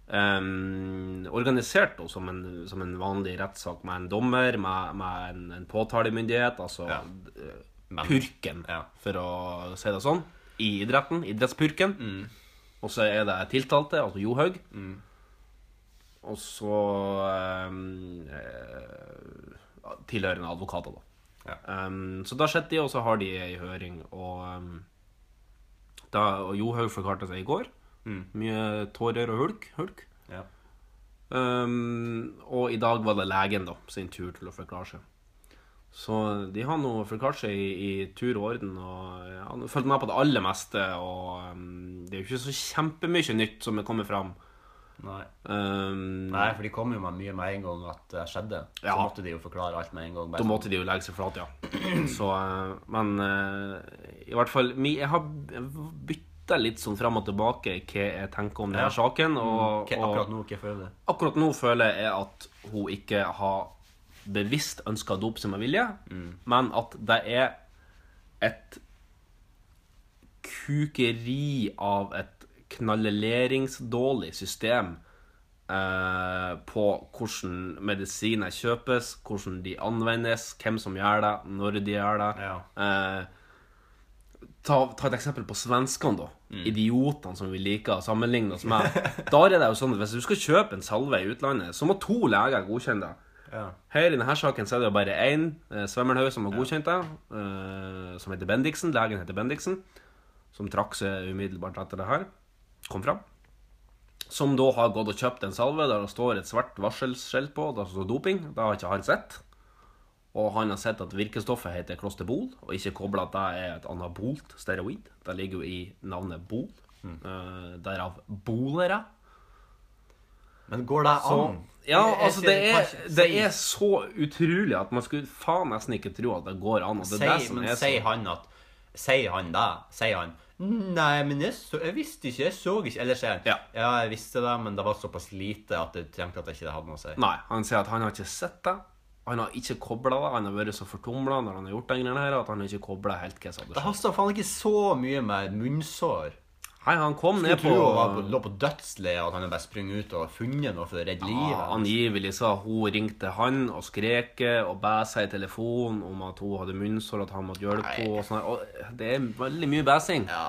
B: um, organisert da, som, en, som en vanlig rettssak, med en dommer, med, med en, en påtalemyndighet, altså
C: Ja.
B: eh,
C: Men-
B: purken,
C: Ja.
B: for å si det sånn, i idretten. Idrettspurken.
C: Mm.
B: Og så er det tiltalte, altså Johaug. Og så um, tilhørende advokater, da.
C: Ja.
B: Um, så da sitter de, og så har de ei høring, og um, da, og Johaug forklarte seg i går. Mye tårer og hulk. hulk.
C: Ja.
B: Um, og i dag var det legen da, sin tur til å forklare seg. Så de har nå seg i, i tur og orden og ja, har fulgt med på det aller meste. Og um, det er jo ikke så kjempemye nytt som er kommet fram.
C: Nei.
B: Um,
C: Nei, for de kom jo med mye med en gang at det skjedde. Så
B: Ja.
C: måtte de jo forklare alt med en gang.
B: Da
C: sånn.
B: måtte de jo legge seg flat, ja. Så, uh, men uh, i hvert fall Jeg har bytta litt sånn fram og tilbake hva jeg tenker om denne
C: Ja.
B: saken. Og,
C: Hva- Akkurat nå, hva føler du?
B: akkurat nå føler jeg at hun ikke har bevisst ønsker å dope seg med vilje, men at det er et kukeri av et knalleleringsdårlig system eh, på hvordan medisiner kjøpes, hvordan de anvendes, hvem som gjør det, når de gjør det.
C: Ja.
B: Eh, ta, ta et eksempel på svenskene, da. Idiotene som vi liker å sammenligne oss med. Da er det jo sånn at Hvis du skal kjøpe en salve i utlandet, så må to leger godkjenne det.
C: Ja.
B: Her i denne saken så er det jo bare én eh, svømmelhaug som har godkjent det, eh, som heter Bendiksen. Legen heter Bendiksen, som trakk seg umiddelbart etter det her kom fram. Som da har gått og kjøpt en salve der det står et svart varselskilt på, der det står doping. Det har ikke han sett. Og han har sett at virkestoffet heter klosterbol, og ikke kobla at det er et anabolt steroid. Det ligger jo i navnet bol. Eh, derav bolere.
C: Men går det
B: Så,
C: an?
B: ja,
C: Jeg- jeg
B: altså det er, det er så utrolig at man skulle faen nesten ikke tro at det går an. Det er det
C: men
B: er
C: sier han at Sier han det? Sier han Nei, men jeg, så, jeg visste ikke, jeg så ikke Eller sier han
B: Ja.
C: ja, jeg visste det, men det var såpass lite at jeg trengte at det ikke hadde noe å si.
B: Nei, han sier at han har ikke sett det. Han har ikke kobla det. Han har vært så fortumla når han har gjort de greiene her, at han har ikke kobla helt hva som hadde
C: Det haster faen ikke så mye med munnsår.
B: Hei, han kom
C: Skulle
B: ned på,
C: tro han på, lå på dødsleiet, at han hadde bare sprunget ut og funnet noe for å redde livet.
B: ja, Angivelig sa hun ringte han og skrek og bæsa i telefonen om at hun hadde munnsår, at han måtte hjelpe henne. og sånn. Og det er veldig mye bæsing.
C: Ja.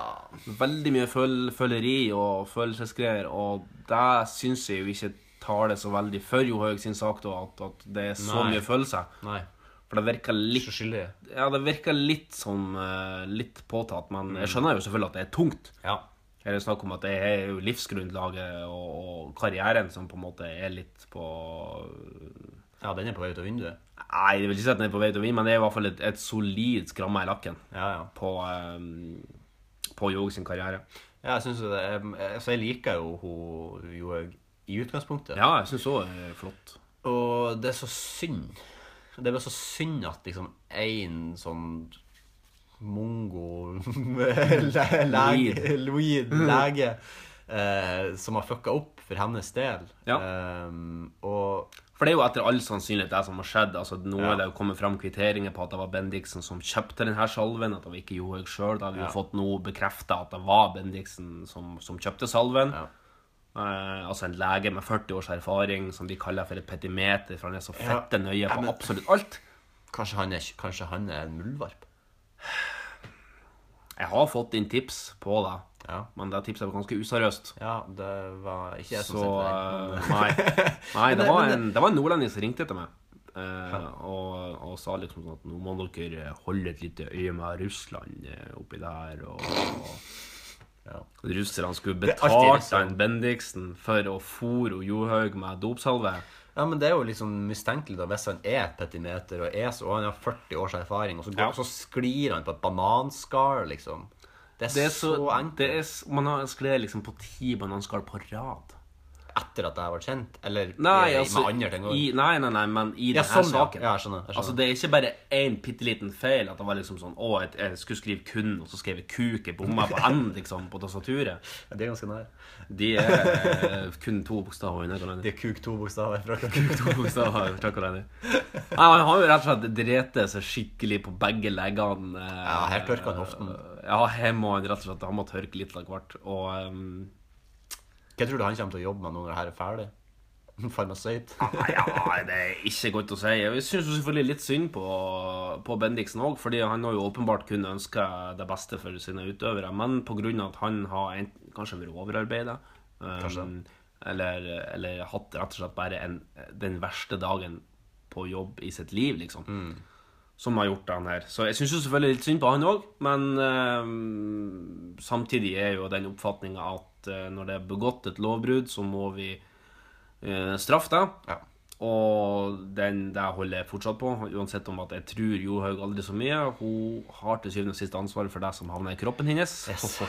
B: Veldig mye føl føleri og følelsesgreier, og det syns jeg jo ikke taler så veldig for Johaug sin sak, da, at, at det er så
C: Nei.
B: mye følelser.
C: Nei.
B: For det virker litt
C: Så.
B: Ja, det virker litt som uh, litt påtatt, men jeg skjønner jo selvfølgelig at det er tungt.
C: Ja.
B: Er det snakk om at det er jo livsgrunnlaget og, og karrieren som på en måte er litt på
C: ja, den er på vei ut av vinduet.
B: Nei, det vil ikke si at den er på vei ut av vinduet, men det er i hvert fall et, et solid skramme i lakken
C: Ja, ja.
B: på, um, på Johaug sin karriere.
C: Ja, jeg synes jo det er, altså jeg liker jo hun Johaug i utgangspunktet.
B: Ja, jeg syns òg er flott.
C: Og det er så synd. Det er bare så synd at liksom én sånn mongo le- lege, eh, som har fucka opp for hennes del.
B: Ja.
C: Ehm, og
B: For det er jo etter all sannsynlighet det som har skjedd. Altså, nå
C: Ja.
B: er det jo kommet fram kvitteringer på at det var Bendiksen som kjøpte denne salven, at det var ikke Johaug sjøl. Da har vi jo
C: Ja.
B: fått nå bekrefta at det var Bendiksen som, som kjøpte salven.
C: Ja.
B: Eh, altså en lege med 40 års erfaring som de kaller for et petimeter, for han er så fette nøye på absolutt alt.
C: kanskje han er, kanskje han er en muldvarp?
B: Jeg har fått inn tips på det,
C: Ja.
B: men det tipset var ganske useriøst.
C: ja, det var ikke jeg som
B: Så
C: den.
B: eh, nei. nei det, var en, det var en nordlending som ringte etter meg. eh, og, og sa liksom sånn at nå må dere holde et lite øye med Russland eh, oppi der. Og, og
C: Ja.
B: russerne skulle betalt den Bendiksen for å fôre Johaug med dopsalve.
C: Ja, men det er jo sånn mistenkelig da, hvis han er et petimeter og, er så, og han har 40 års erfaring, og så, går,
B: Ja.
C: så sklir han på et bananskall, liksom. Det er,
B: Det er
C: så,
B: så,
C: enkelt.
B: det er, man har sklir liksom på ti bananskall på rad.
C: Etter at det har vært kjent? Eller
B: Nei,
C: i,
B: altså
C: med andre ting
B: i. Nei, nei, nei, men i
C: Ja,
B: denne
C: sånn,
B: saken.
C: Ja, jeg skjønner. Jeg skjønner.
B: Altså, det er ikke bare én bitte liten feil. At det var liksom sånn Å, jeg, jeg skulle skrive 'kun', og så skrev jeg 'kuk'. Jeg bomma på n, liksom, på tastaturet.
C: Ja, det er ganske nær.
B: De er eh, kun to bokstaver unna hverandre.
C: De er kuk to bokstaver fra
B: hverandre. Nei, han har jo rett og slett drete seg skikkelig på begge leggene. eh,
C: Ja, her tørker han hoften.
B: Ja, her må han rett og slett Han må tørke litt av hvert. Og ehm,
C: Hva tror du han kommer til å jobbe med nå når det her er ferdig? Farmasøyt?
B: Ja, det er ikke godt å si. Jeg syns selvfølgelig litt synd på, på Bendiksen òg, fordi han har jo åpenbart kun ønska det beste for sine utøvere. Men pga. at han har en, kanskje vært overarbeida,
C: um,
B: eller, eller hatt rett og slett bare en, den verste dagen på jobb i sitt liv, liksom. Som har gjort han her. Så jeg syns selvfølgelig litt synd på han òg, men eh, samtidig er jo den oppfatninga at eh, når det er begått et lovbrudd, så må vi eh, straffe det.
C: Ja.
B: Og den der holder jeg fortsatt på, uansett om at jeg tror Johaug aldri så mye. Hun har til syvende og sist ansvaret for det som havner i kroppen hennes.
C: Yes.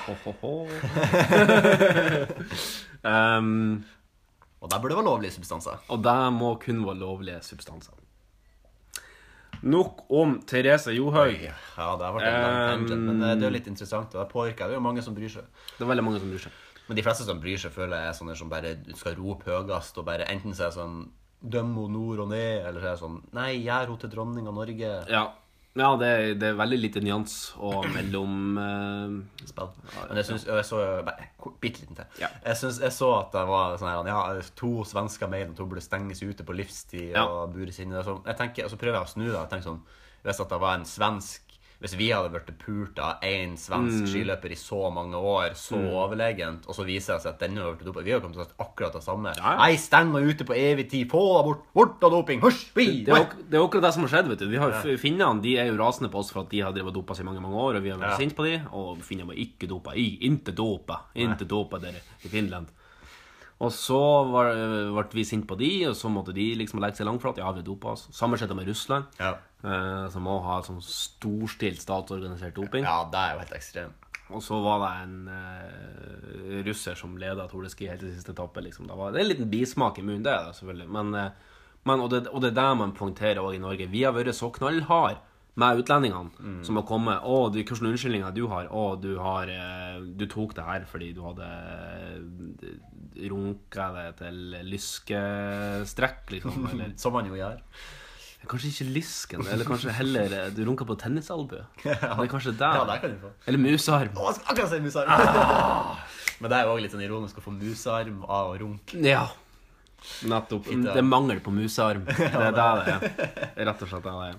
B: um,
C: Og der burde det være lovlige substanser.
B: Og det må kun være lovlige substanser. Nok om Therese Johaug.
C: Ja, det har vært en lang
B: Um,
C: men eh, det er jo litt interessant, og det påvirker. Det er jo mange som bryr seg.
B: Det er veldig mange som bryr seg.
C: Men de fleste som bryr seg, føler jeg er sånne som bare skal rope høyest, og bare enten så er det sånn Døm henne nord og ned, eller så er det sånn Nei, gjør henne til dronning av Norge.
B: Ja, ja det, er, det er veldig lite nyans og mellom uh...
C: Spill. Men jeg syns Jeg så bitte liten til.
B: Ja.
C: Jeg, synes, jeg så at det var sånn her Ja, to svensker mener at hun burde stenges ute på livstid
B: Ja.
C: og bures inne. Så jeg tenker, og så prøver jeg å snu det. Jeg tenker sånn Hvis at det var en svensk Hvis vi hadde blitt pult av én svensk
B: Mm.
C: skiløper i så mange år, så overlegent, og så viser det seg at denne har blitt dopet Vi har kommet til å si akkurat det samme.
B: Ja, ja.
C: Nei, steng meg ute på evig tid! Få deg bort! Bort av doping! Hysj!
B: Det, det er akkurat det som har skjedd. vet du Vi har, Finnene de er jo rasende på oss for at de har drevet dopa seg i mange mange år. Og vi har vært
C: Ja.
B: sinte på dem. Og finnene var ikke dopa. I, inte dopa. Inte dopa dere i Finland. Og så ble vi sinte på de, og så måtte de liksom legge seg langflat. Ja, vi dopa oss. Samme skjedde med Russland,
C: Ja.
B: eh, som òg har sånn storstilt statsorganisert doping.
C: ja, det er jo helt ekstremt.
B: Og så var det en eh, russer som leda Tour de Ski helt til siste etappe. Liksom. Det, var, det er en liten bismak i munnen, det er det selvfølgelig. Men, eh, men, og, det, og det er det man poengterer òg i Norge. Vi har vært så knallhard med utlendingene som har kommet. 'Å, du, hvilke unnskyldninger du har?' 'Å, du har eh, Du tok det her fordi du hadde eh, runka det til lyskestrekk', liksom. Eller
C: Som man jo gjør.
B: kanskje ikke lysken, eller kanskje heller eh, du runka på tennisalbue. Det er kanskje der.
C: Ja, der kan du få.
B: Eller musearm.
C: Å, jeg skal akkurat si musearm. Men det er jo også litt sånn ironisk å få musearm av å runke.
B: Ja. Nettopp. Det er mangel på musearm. Det er det det er. Det er Rett og slett det det er.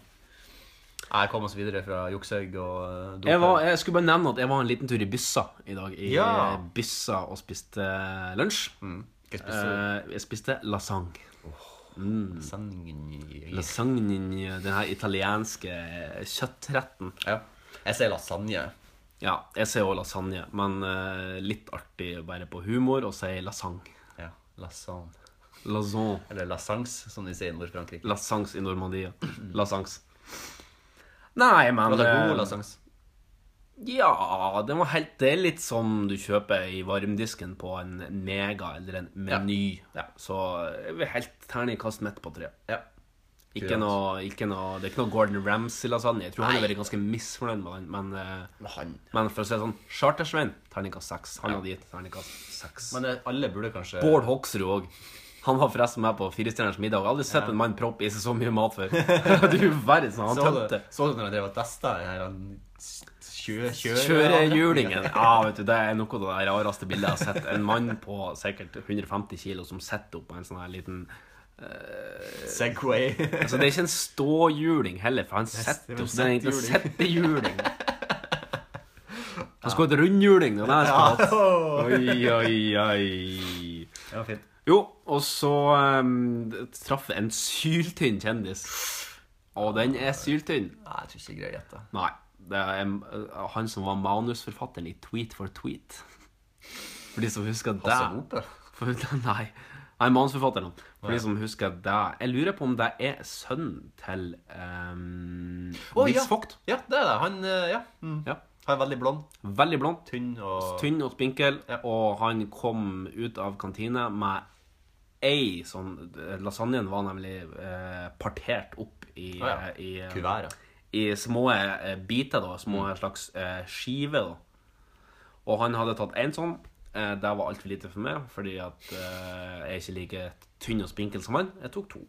C: Jeg kom oss videre fra Juksehaug og uh.
B: Jeg, var, jeg skulle bare nevne at jeg var en liten tur i Byssa i dag. I
C: Ja.
B: eh, Byssa og spiste lunsj.
C: Mm. Hva spiste du?
B: Eh, jeg spiste lasagne.
C: Lasagne.
B: Lasagne, den her italienske kjøttretten.
C: Ja. Jeg sier lasagne.
B: Ja, jeg sier også lasagne, men eh, litt artig bare på humor å si lasagne.
C: Ja. Lasagne.
B: Lasagne.
C: Eller lasangs, som de sier i Nord-Frankrike.
B: Lasangs i Normandie. Lasangs. Nei, men
C: Var det
B: eh,
C: god lasagne?
B: Ja, det var helt Det er litt som du kjøper i varmdisken på en mega eller en meny.
C: Ja.
B: Så jeg vil helt terningkast midt på tre.
C: Ja.
B: Ikke noe, ikke noe, det er ikke noe Gordon Ramsay-lasagne. Jeg tror han har vært ganske misfornøyd med den. Men, eh,
C: Men han
B: men for å si det sånn, Chartersvein, terningkast seks. Han hadde gitt terningkast seks.
C: Men eh, alle burde kanskje
B: Bård Hoksrud òg. Han var forresten med på Firestjerners middag. Jeg har aldri sett en mann proppe i seg så mye mat før. du verden, han
C: Så du,
B: tømte.
C: så du når han drev og testa den her Kjørehjulingen. kjø, kjøre.
B: Ja, vet du, det er noe av det rareste bildet jeg har sett. En mann på sikkert 150 kilo som sitter oppå en sånn her liten
C: Segway.
B: Altså, det er ikke en ståhjuling heller, for han sitter jo så det er en sittehjuling. Han skulle hatt rundhjuling. Det var det han skulle hatt. Oi, oi, oi.
C: var fint.
B: Jo, og så um, traff en syltynn kjendis. Og den er syltynn.
C: Nei, jeg tror ikke jeg greier å gjette.
B: Nei. Det er uh, han som var manusforfatteren i Tweet for tweet. For de som husker det. For, nei. Nei, manusforfatteren. For de som husker det. Jeg lurer på om det er sønnen til um,
C: oh,
B: Nils
C: ja.
B: Vogt.
C: Ja, det er det. Han eh, ja. Mm.
B: Ja.
C: Han er veldig blond.
B: Veldig blond.
C: Tynn og
B: Tynn og spinkel.
C: Ja.
B: Og han kom ut av kantine med ei sånn Lasagnen var nemlig eh, partert opp i,
C: Å ja.
B: eh, i, eh, i små eh, biter, da. Små slags eh, skiver, da. Og han hadde tatt én sånn. Eh, det var altfor lite for meg, fordi at eh, jeg er ikke like tynn og spinkel som han. Jeg tok to.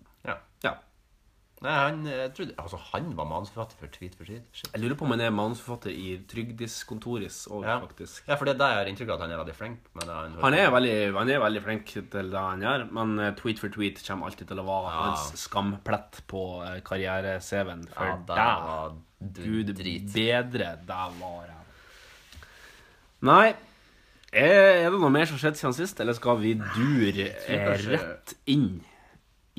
C: Nei, han, jeg trodde, altså, han var manusforfatter for Tweet for tweet. Shit.
B: Jeg lurer på om han er manusforfatter i Trygdiskontoris òg,
C: Ja.
B: faktisk.
C: ja, for det er der jeg har inntrykk av at han er veldig flink. Men han,
B: Han er, veldig, han er veldig flink til det han gjør, men eh, tweet for tweet kommer alltid til å være
C: Ja.
B: hans skamplett på eh, karriere-CV-en. For
C: Ja, var
B: Gud
C: drit.
B: bedre, det var jeg. Nei, er det noe mer som har skjedd siden sist, eller skal vi dure rett inn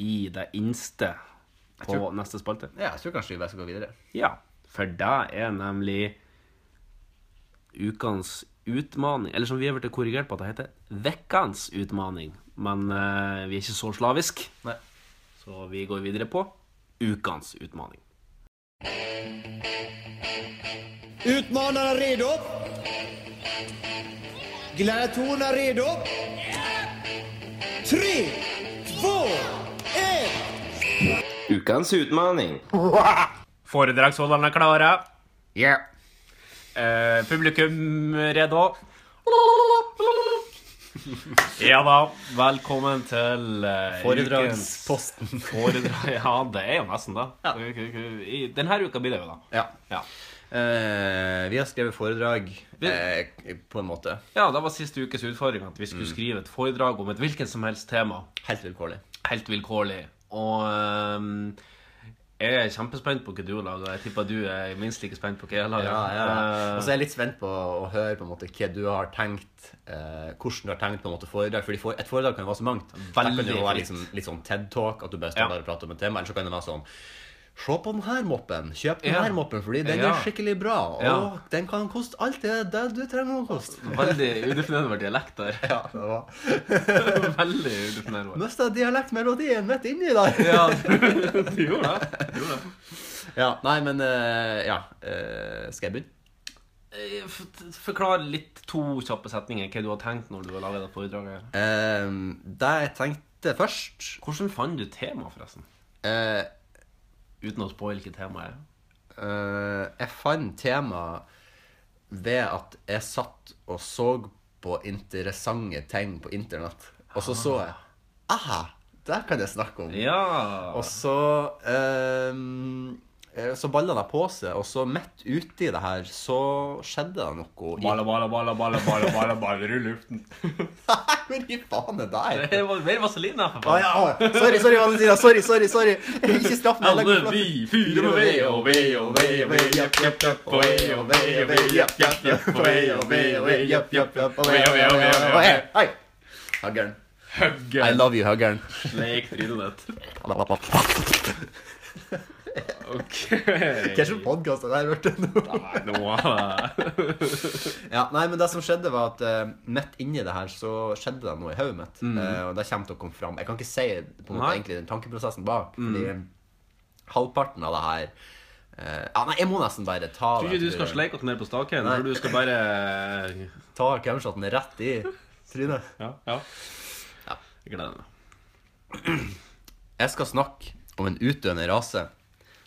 B: i det innste på
C: tror-
B: neste spalte?
C: Ja, jeg tror kanskje vi bare skal gå videre.
B: Ja, for det er nemlig ukens utmaning, eller som vi har blitt korrigert på at det heter vekkans utmaning. Men uh, vi er ikke så slavisk,
C: Nei.
B: så vi går videre på ukens utmaning.
F: Utmanarna redo? Gladiatorerna redo? tre, två, ett.
G: Ukens utmaning.
B: Foredragsholderne er klare.
C: Yeah.
B: Eh, publikum redo. Ja da, velkommen til eh,
C: Foredragsposten.
B: ukens Foredrag, ja, det er jo nesten det.
C: Ja.
B: I denne uka blir det jo da.
C: Ja.
B: Ja.
C: Eh, vi har skrevet foredrag eh, på en måte.
B: ja, det var siste ukes utfordring at vi skulle skrive et foredrag om et hvilket som helst tema.
C: Helt vilkårlig.
B: Helt vilkårlig. Og um, jeg er kjempespent på hva du laga. Jeg tipper du er minst like spent på hva jeg har laga.
C: Ja, ja. Og så er jeg litt spent på å høre på en måte hva du har tenkt eh, Hvordan du har tenkt på en måte foredrag. Fordi for, et foredrag kan jo være så mangt.
B: Veldig
C: Det kan jo være liksom, litt sånn TED-talk, at du bare står
B: Ja.
C: der og prater om et tema. Eller så kan det være sånn Se på den her moppen. Kjøp den
B: Ja.
C: her moppen, fordi den
B: Ja.
C: er skikkelig bra. Og
B: Ja.
C: den kan koste alt det, det du trenger å koste.
B: Veldig udefinerbar dialekt der.
C: Ja, det var
B: Veldig udefinerbar.
C: Mista dialektmelodien midt inni der.
B: Ja, du, du gjorde det. Du gjorde det.
C: Ja, nei, men eh, Ja. eh, skal jeg begynne?
B: Eh, Forklar litt to kjappe setninger hva du har tenkt når du har laga det foredraget.
C: Eh, det jeg tenkte først
B: Hvordan fant du temaet, forresten?
C: eh,
B: Uten å spå hvilket tema det er.
C: Uh, jeg fant tema ved at jeg satt og så på interessante ting på internett. Og så så jeg Aha! Der kan jeg snakke om.
B: Ja.
C: Og så eh, Så balla det på seg, og så midt uti det her så skjedde det noe. i-
B: balla, balla, balla, balla, balla, baller, i luften.
C: Hvor i faen er det?
B: Det var mer vaselina, ah.
C: ja, sorry, sorry, Valentina. Sorry, sorry. sorry Ikke straff meg.
B: Alle vi fyrer med ved og ved og ved og ved, japp, japp, japp, og ved og ved og ved, japp, japp, japp, og ved og ved og ved, japp, japp, japp, og ved og ved og ved og ved.
C: Hei! Huggeren. I
B: Hugger.
C: love you, Huggeren.
B: Sleik trynet ditt. Ok.
C: Slags podkast har jeg hørt nå?
B: Nei, nå
C: Ja, nei, men det som skjedde, var at uh, midt inni det her så skjedde det noe i hodet mitt. Eh, og det kommer til å komme fram. Jeg kan ikke si på en måte egentlig den tankeprosessen bak, fordi halvparten av det her uh, Ja, nei, jeg må nesten bare ta
B: Tror ikke du skal sleike oss ned på staken.
C: Nei.
B: Du skal bare
C: Ta camshoten rett i trynet.
B: Ja. ja. Jeg gleder meg.
C: Jeg skal snakke om en utdøende rase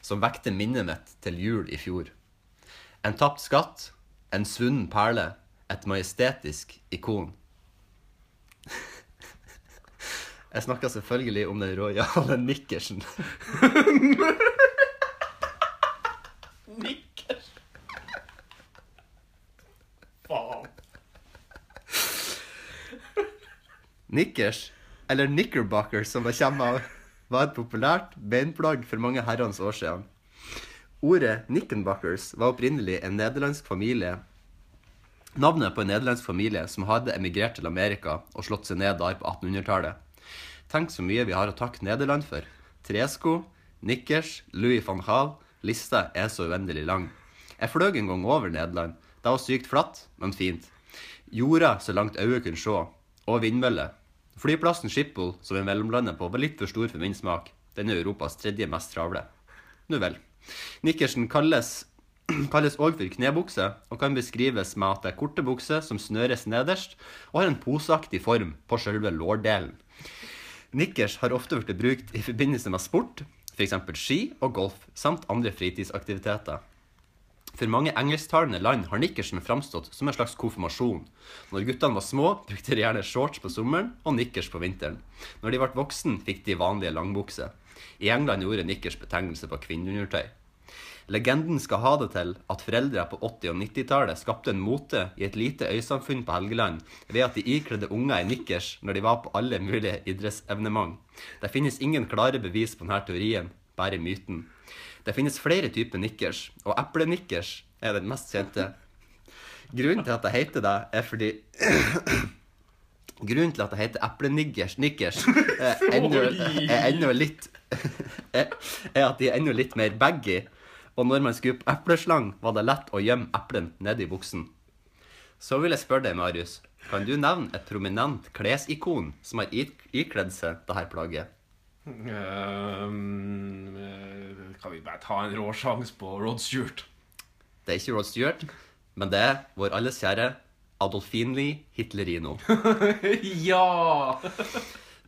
C: som vekte minnet mitt til jul i fjor. En tapt skatt, en svunnen perle, et majestetisk ikon. Jeg snakker selvfølgelig om den rojale nikkersen.
B: Nikkers. Faen.
C: Nikkers, eller knickerbocker som det kommer av, var et populært beinplagg for mange herrens år siden. Ordet knickenbockers var opprinnelig en nederlandsk familie Navnet på en nederlandsk familie som hadde emigrert til Amerika og slått seg ned der på 1800-tallet. Tenk så mye vi har å takke Nederland for. Tresko, nikkers, Louis van Haal Lista er så uendelig lang. Jeg fløy en gang over Nederland. Det var sykt flatt, men fint. Jorda så langt øyet kunne se. Og vindmøller. Flyplassen Schiphol, som er mellomlandet på, var litt for stor for min smak. Den er Europas tredje mest travle. Nu vel. Nikkersen kalles kalles òg for knebukse, og kan beskrives med at det er korte bukser som snøres nederst, og har en poseaktig form på selve lårdelen. Nikkers har ofte blitt brukt i forbindelse med sport, f.eks. ski og golf, samt andre fritidsaktiviteter. For mange engelsktalende land har nikkersen framstått som en slags konfirmasjon. Når guttene var små, brukte de gjerne shorts på sommeren og nikkers på vinteren. Når de ble voksen, fikk de vanlige langbukser. I England gjorde nikkers betegnelse på kvinneundertøy. Legenden skal ha det til at foreldre på 80- og 90-tallet skapte en mote i et lite øysamfunn på Helgeland ved at de ikledde unger i nikkers når de var på alle mulige idrettsevenement. Det finnes ingen klare bevis på denne teorien, bare myten. Det finnes flere typer nikkers, og eplenikkers er den mest kjente. Grunnen til at det heter det, er fordi Grunnen til at det heter epleniggers nikkers, er ennå, litt er, er at de er ennå litt mer baggy. Og når man skulle opp epleslang, var det lett å gjemme eplen nedi buksen. Så vil jeg spørre deg, Marius, kan du nevne et prominent klesikon som har ikledd seg dette plagget?
B: Eh, kan vi bare ta en råsjanse på Rod Stewart?
C: Det er ikke Rod Stewart, men det er vår alles kjære Adolfinli Hitlerino.
B: ja!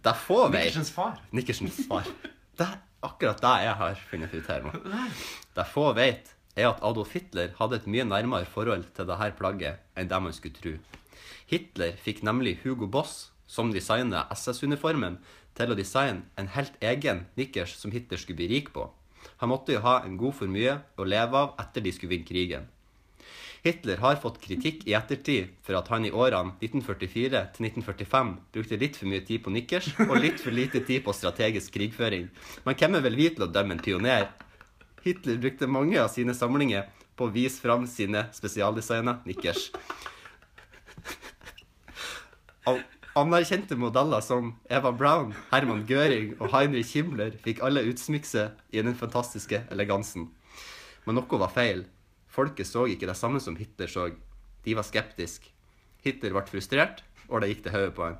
C: Det er vei.
B: Far.
C: Nikkersens far. Det er akkurat det jeg har funnet ut her nå. Det få vet, er at Adolf Hitler hadde et mye nærmere forhold til dette plagget enn det man skulle tro. Hitler fikk nemlig Hugo Boss, som designet SS-uniformen, til å designe en helt egen nikkers som Hitler skulle bli rik på. Han måtte jo ha en god formue å leve av etter de skulle vinne krigen. Hitler har fått kritikk i ettertid for at han i årene 1944 til 1945 brukte litt for mye tid på nikkers og litt for lite tid på strategisk krigføring. Men hvem er vel vi til å dømme en pioner? Hitler brukte mange av sine samlinger på å vise fram sine spesialdesigna nikkers. Av anerkjente modeller som Eva Brown, Herman Göring og Heinrich Himmler fikk alle utsmykse i den fantastiske elegansen. Men noe var feil. Folket så ikke det samme som Hitler så. De var skeptiske. Hitler ble frustrert, og det gikk til hodet på han.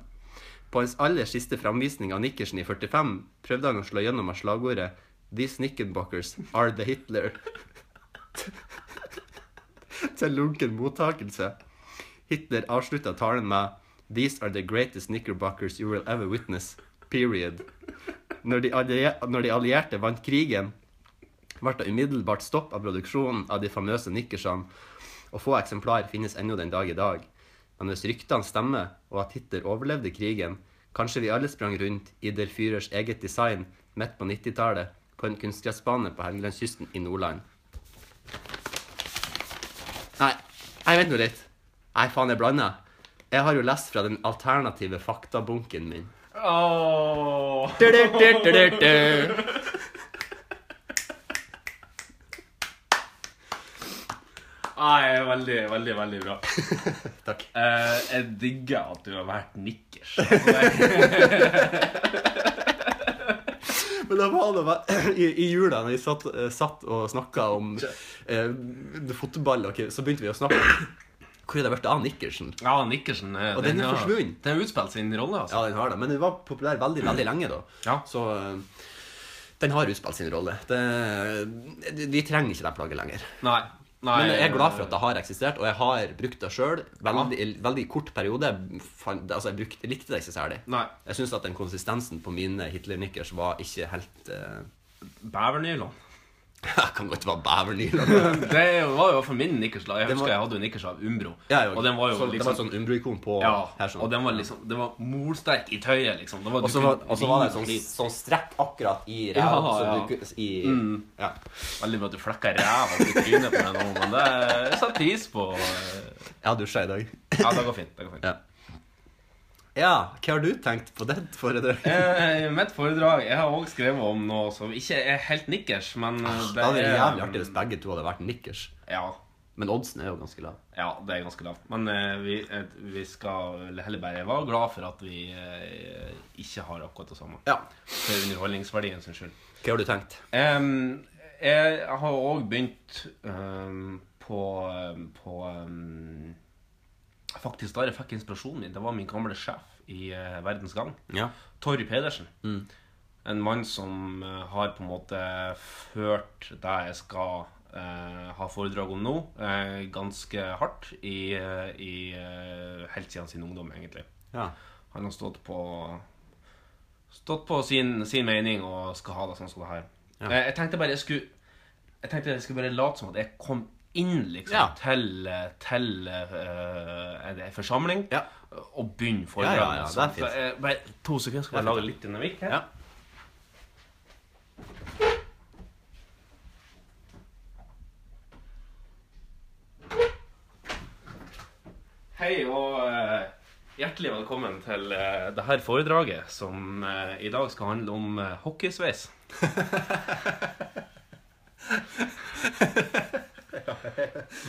C: På hans aller siste framvisning av Nikkersen i 45 prøvde han å slå gjennom av slagordet These nickenbockers are the Hitler. til lunken mottakelse. Hitler avslutta talen med These are the greatest knickerbockers you will ever witness. Period. Når de, når de allierte vant krigen, ble det umiddelbart stopp av produksjonen av de famøse nikkersene, og få eksemplar finnes ennå den dag i dag. Men hvis ryktene stemmer, og at Hitler overlevde krigen, kanskje vi alle sprang rundt i Der Führers eget design midt på 90-tallet på en kunstgressbane på Helgelandskysten i Nordland. Nei, jeg vet nå litt. Nei, faen, jeg blanda. Jeg har jo lest fra den alternative faktabunken min.
B: Åh.
C: Du, du, du, du, du, du.
B: Nei, veldig, veldig, veldig bra.
C: Takk.
B: Eh, jeg digger at du har vært nikkers.
C: Men det var det i, i jula, når vi satt, eh, satt og snakka om eh, fotball, ikke- så begynte vi å snakke om er det blitt av Nikkersen.
B: Ja, Nikkersen eh,
C: Og den er forsvunnet.
B: Den har utspilt sin rolle, altså.
C: Ja, den har det. Men den var populær veldig, veldig lenge, da.
B: Ja.
C: Så eh, den har utspilt sin rolle. Det, vi trenger ikke det plagget lenger.
B: Nei. Nei.
C: Men jeg er glad for at det har eksistert, og jeg har brukt det sjøl. Veldig, veldig kort periode. Altså, jeg, brukte, likte det ikke særlig.
B: Nei.
C: Jeg syns at den konsistensen på mine Hitler-nikkers var ikke helt uh,
B: Bævernylon.
C: Jeg kan godt være bævernyla.
B: Det var jo for min nikkers. Jeg husker
C: var-
B: jeg hadde jo nikkers av Umbro.
C: Ja,
B: og den var jo
C: så, Det
B: liksom
C: var et sånn Umbro-ikon på
B: Ja,
C: her. sånn.
B: og den var liksom Det var molsterk i tøyet, liksom. Det var,
C: Og så var, var det sånn, sånn strekk akkurat i ræva.
B: Ja, ja.
C: du i, mm. ja.
B: Veldig bra at du flekka ræva i trynet på meg nå, men det setter pris på. eh,
C: Jeg har dusja i dag.
B: Ja, det går fint. det går fint.
C: Ja. Ja, hva har du tenkt på det foredraget?
B: Eh, mitt foredrag Jeg har også skrevet om noe som ikke er helt nikkers, men eh,
C: Det hadde vært jævlig artig hvis begge to hadde vært nikkers.
B: Ja,
C: Men oddsen er jo ganske lav.
B: ja, det er ganske lavt. Men eh, vi, eh, vi skal heller bare være glad for at vi eh, ikke har akkurat det samme.
C: Ja.
B: For underholdningsverdien sin skyld.
C: Hva har du tenkt?
B: Em, jeg har òg begynt em, på, på em, Faktisk da jeg fikk inspirasjonen min, det var min gamle sjef i uh, Verdens Gang.
C: Ja.
B: Torry Pedersen. En mann som uh, har på en måte ført det jeg skal uh, ha foredrag om nå, ganske hardt i, i helt siden sin ungdom, egentlig.
C: Ja.
B: Han har stått på Stått på sin, sin mening og skal ha det sånn som det her.
C: Ja.
B: Jeg tenkte bare jeg skulle Jeg tenkte jeg skulle bare late som at jeg kom inn liksom
C: Ja.
B: til, til uh, forsamling
C: Ja.
B: og begynne
C: Ja,
B: foredraget.
C: ja, ja, det er fint.
B: Så, eh, bare to sekunder, skal jeg lage litt dynamikk her.
C: Ja.
B: Hei og uh, hjertelig velkommen til uh, dette foredraget som eh, i dag skal handle om uh, hockeysveis.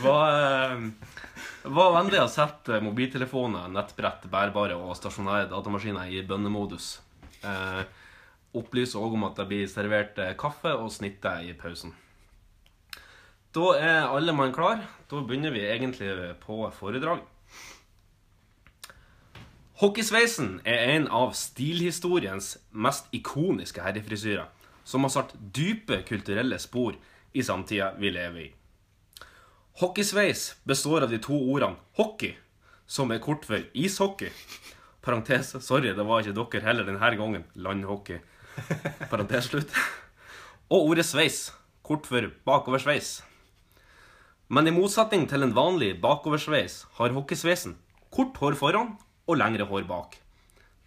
B: Var, uh, var vennlig å sette mobiltelefoner, nettbrett, bærbare og stasjonære datamaskiner i bønnemodus. Eh, opplyser òg om at det blir servert eh, kaffe og snitte i pausen. Da er alle mann klar. Da begynner vi egentlig på foredrag. Hockeysveisen er en av stilhistoriens mest ikoniske herrefrisyrer, som har satt dype kulturelle spor i samtida vi lever i. Hockeysveis består av de to ordene hockey, som er kort for ishockey, Parentes. Sorry, det var ikke dere heller denne gangen. Landhockey. Parentes slutt. Og ordet sveis. Kort for bakoversveis. Men i motsetning til en vanlig bakoversveis har hockeysveisen kort hår foran og lengre hår bak.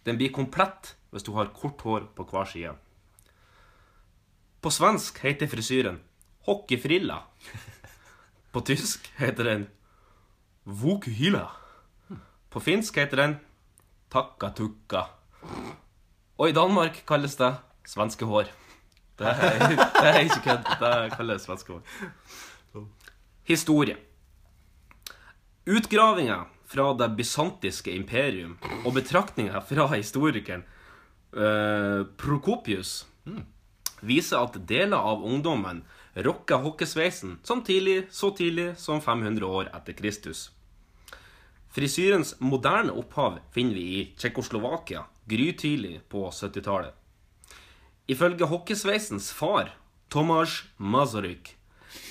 B: Den blir komplett hvis du har kort hår på hver side. På svensk heter frisyren hockeyfrilla. På tysk heter den vokhyla. På finsk heter den takkatukka. Og i Danmark kalles det svenske hår. Det er, det er ikke kødd. Det kalles svenskehår. Historie. Utgravinger fra det bysantiske imperium og betraktninger fra historikeren uh, Prokopius viser at deler av ungdommen rocka hockeysveisen som tidlig, så tidlig som 500 år etter Kristus. Frisyrens moderne opphav finner vi i Tsjekkoslovakia grytidlig på 70-tallet. Ifølge hockeysveisens far, Tomasz Mazaryk,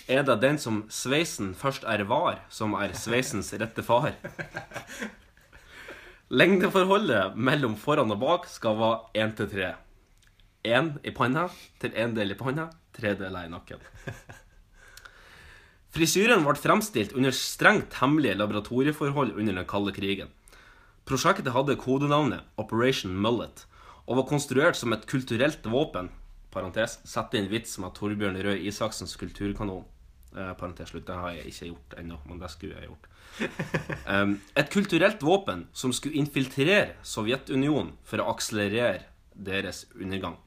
B: er det den som sveisen først er var, som er sveisens rette far. Lengdeforholdet mellom foran og bak skal være 1 til 3. Én i panna til én del i panna, tre deler i nakken. Frisyren ble fremstilt under strengt hemmelige laboratorieforhold under den kalde krigen. Prosjektet hadde kodenavnet Operation Mullet og var konstruert som et kulturelt våpen. Parentes, Sett inn vits med Torbjørn Røe Isaksens kulturkanon. Eh, parentes slutt, det har jeg ikke gjort ennå, men det skulle jeg gjort. Et kulturelt våpen som skulle infiltrere Sovjetunionen for å akselerere deres undergang.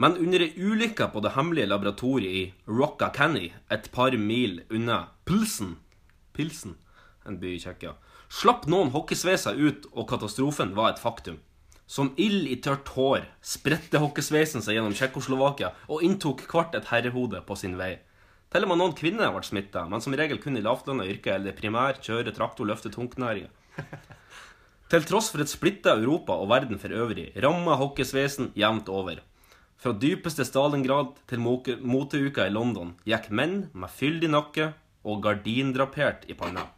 B: Men under ei ulykke på det hemmelige laboratoriet i Rockacany, et par mil unna Pilsen, Pilsen en by i Tsjekkia, slapp noen hockeysveiser ut, og katastrofen var et faktum. Som ild i tørt hår spredte hockeysveisen seg gjennom Tsjekkoslovakia og inntok hvert et herrehode på sin vei. Til og med noen kvinner ble smitta, men som regel kun i lavtlønna yrker eller primær kjøre, traktor, løfte tungtnæringer. Til tross for et splitta Europa og verden for øvrig ramma hockeysveisen jevnt over. Fra dypeste Stalingrad til moteuka i London gikk menn med fyldig nakke og gardindrapert i panna.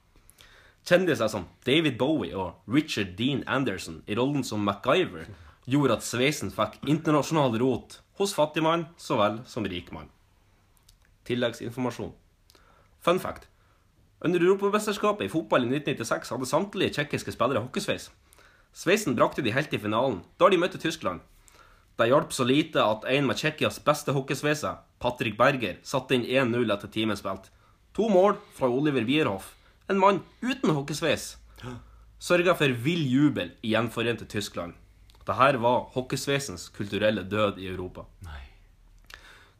B: Kjendiser som David Bowie og Richard Dean Anderson i rollen som MacGyver gjorde at sveisen fikk internasjonal rot hos fattigmann så vel som rikmann. Tilleggsinformasjon. Fun fact. Under Europamesterskapet i fotball i 1996 hadde samtlige tsjekkiske spillere hockeysveis. Sveisen brakte de helt til finalen, da de møtte Tyskland. Det hjalp så lite at en med Tsjekkias beste hockeysveise, Patrick Berger, satte inn 1-0 etter timespilt. To mål fra Oliver Wierhoff, en mann uten hockeysveis, sørga for vill jubel i gjenforente Tyskland. Dette var hockeysveisens kulturelle død i Europa.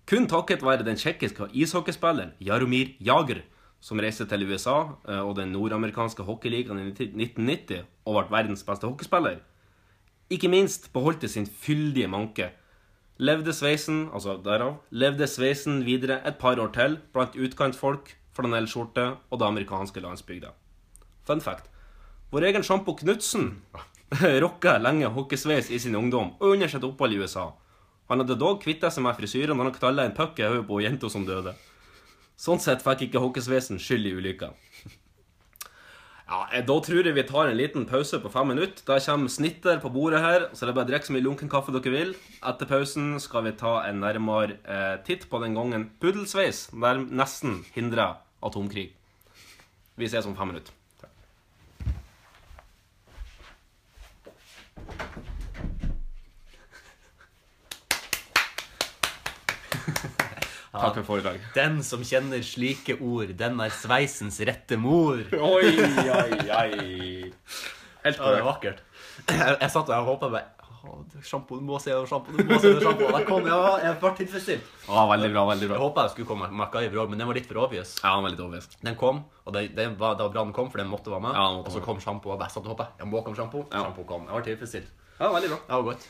B: Kun takket være den tsjekkiske ishockeyspilleren Jaromir Jager, som reiste til USA eh, og den nordamerikanske hockeyligaen i 1990 og ble verdens beste hockeyspiller, ikke minst beholdt det sin fyldige manke. Levde sveisen, altså derav, levde sveisen videre et par år til blant utkantfolk, flanellskjorte og det amerikanske landsbygda. Fun fact. Vår egen Sjampo Knutsen rocka lenge hockeysveis i sin ungdom og under sitt opphold i USA. Han hadde dog kvitta seg med frisyren da han knalla en puck i hodet på jenta som døde. Sånn sett fikk ikke hockeysveisen skyld i ulykka. Ja, eh, Da tror jeg vi tar en liten pause på fem minutter. Da kommer snitter på bordet her. Så det er bare å drikke så mye lunken kaffe dere vil. Etter pausen skal vi ta en nærmere eh, titt på den gangen puddelsveis nesten hindra atomkrig. Vi ses om fem minutter. Takk for foredrag.
C: Den som kjenner slike ord, den er sveisens rette mor.
B: Oi, oi, oi. Helt
C: Ja, det er vakkert. Jeg, jeg satt og og håpa Sjampo, du må se over sjampo, du må se det, sjampo. Der kom jeg, og jeg ble tilfredsstilt.
B: Ja, veldig bra, veldig bra.
C: Jeg håpa jeg skulle komme MacGyver òg, men den var litt for obvious.
B: Ja, den var litt obvious.
C: Den kom, og det, det, var, det var bra den kom, for den måtte være med.
B: Ja, måtte
C: og så kom sjampo, og jeg satt og håpa. Jeg må komme sjampo.
B: Ja.
C: Sjampo kom. Jeg var tilfredsstilt.
B: Ja, veldig bra.
C: Det var godt.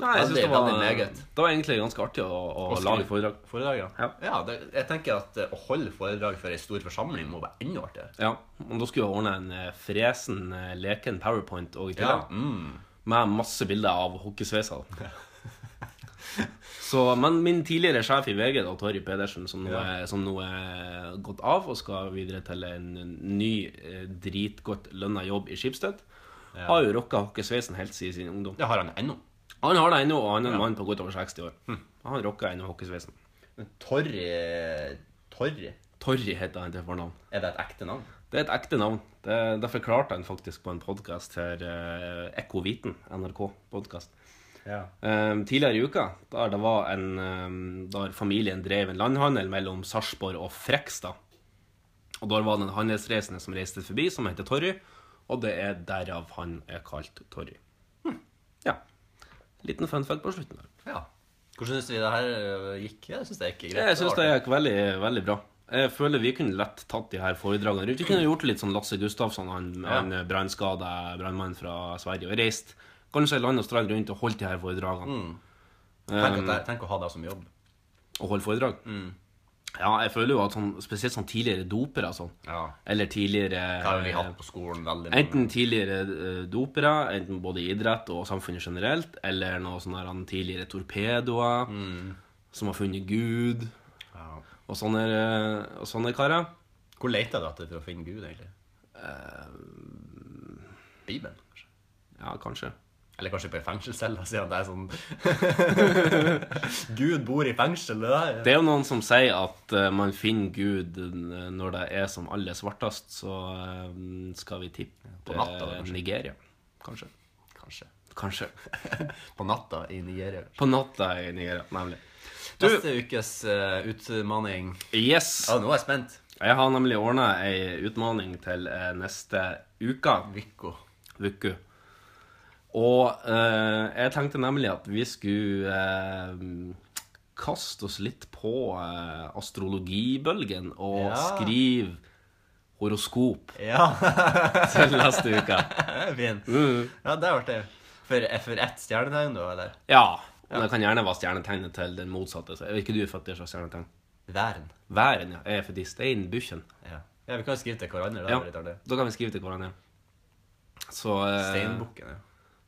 B: Nei, jeg synes det var,
C: meget.
B: det var egentlig ganske artig å, å lage foredrag.
C: Foredrag, ja.
B: Ja.
C: det, jeg tenker at eh, å holde foredrag for ei stor forsamling må være enda artigere.
B: Ja, og da skulle vi ordne en eh, fresen, eh, leken powerpoint og i tillegg.
C: Mm.
B: Med masse bilder av hockeysveiser. Så, men min tidligere sjef i VG, da, Torry Pedersen, som nå, er, som nå er gått av og skal videre til en ny, dritgodt lønna jobb i Schibsted, Har jo rocka hockeysveisen helt siden sin ungdom.
C: Det har han ennå.
B: Han har det ennå, og han er en mann på godt over 60 år. Han rocker ennå hockeysveisen.
C: Torry Torry?
B: Torry heter han til fornavn.
C: Er det et ekte navn?
B: Det er et ekte navn. Det, det forklarte han faktisk på en podkast her, uh, Ekko Viten, NRK-podkast.
C: Ja.
B: Um, tidligere i uka, der det var en um, Der familien drev en landhandel mellom Sarpsborg og Frekstad. Og der var det en handelsreisende som reiste forbi, som heter Torry. Og det er derav han er kalt Torry. Ja. Liten fun fact på slutten
C: ja. Hvordan syns vi det her øh, gikk? Jeg syns det gikk greit.
B: Jeg syns det gikk veldig, veldig bra. Jeg føler vi kunne lett tatt de her foredragene. Vi kunne gjort litt sånn Lasse Gustafsson, han,
C: Ja.
B: han brannskada brannmannen fra Sverige, og reist kanskje land og strand rundt og holdt de her foredragene.
C: Tenk, at det, tenk å ha det som jobb.
B: Og holde foredrag. Ja, jeg føler jo at sånn, spesielt sånn tidligere dopere sånn,
C: Ja.
B: eller tidligere
C: Hva har vi hatt på skolen veldig mange
B: Enten tidligere eh, dopere, enten både i idrett og samfunnet generelt, eller noe sånn her tidligere torpedoer som har funnet Gud,
C: Ja.
B: og sånne, og sånne karer.
C: Hvor leter du etter for å finne Gud, egentlig? Bibelen, kanskje?
B: Ja, kanskje.
C: Eller kanskje på ei fengselscelle, siden det er sånn Gud bor i fengsel, det der.
B: Det er jo noen som sier at eh, man finner Gud eh, når det er som aller svartest, så eh, skal vi tippe
C: På natta, kanskje?
B: Nigeria. Kanskje.
C: Kanskje.
B: Kanskje.
C: På natta i Nigeria.
B: På natta i Nigeria, nemlig. Du,
C: Neste ukes uh, utmaning
B: yes!
C: Ja, nå er jeg spent.
B: Jeg har nemlig ordna ei utmaning til neste uke.
C: Vikko.
B: uke. Og eh, jeg tenkte nemlig at vi skulle eh, kaste oss litt på eh, astrologibølgen og
C: Ja.
B: skrive horoskop
C: Ja,
B: til neste uke.
C: fint.
B: Mm.
C: Ja, det ble det. For, for ett stjernetegn, da, eller?
B: Ja. Og det kan gjerne være stjernetegnet til den motsatte. Så er ikke du født i slags stjernetegn?
C: Væren.
B: Væren, ja. Jeg er født i steinbukken.
C: Ja. ja, vi kan skrive til hverandre. Da, ja.
B: da kan vi skrive til hverandre. Så eh,
C: Steinbukken, ja.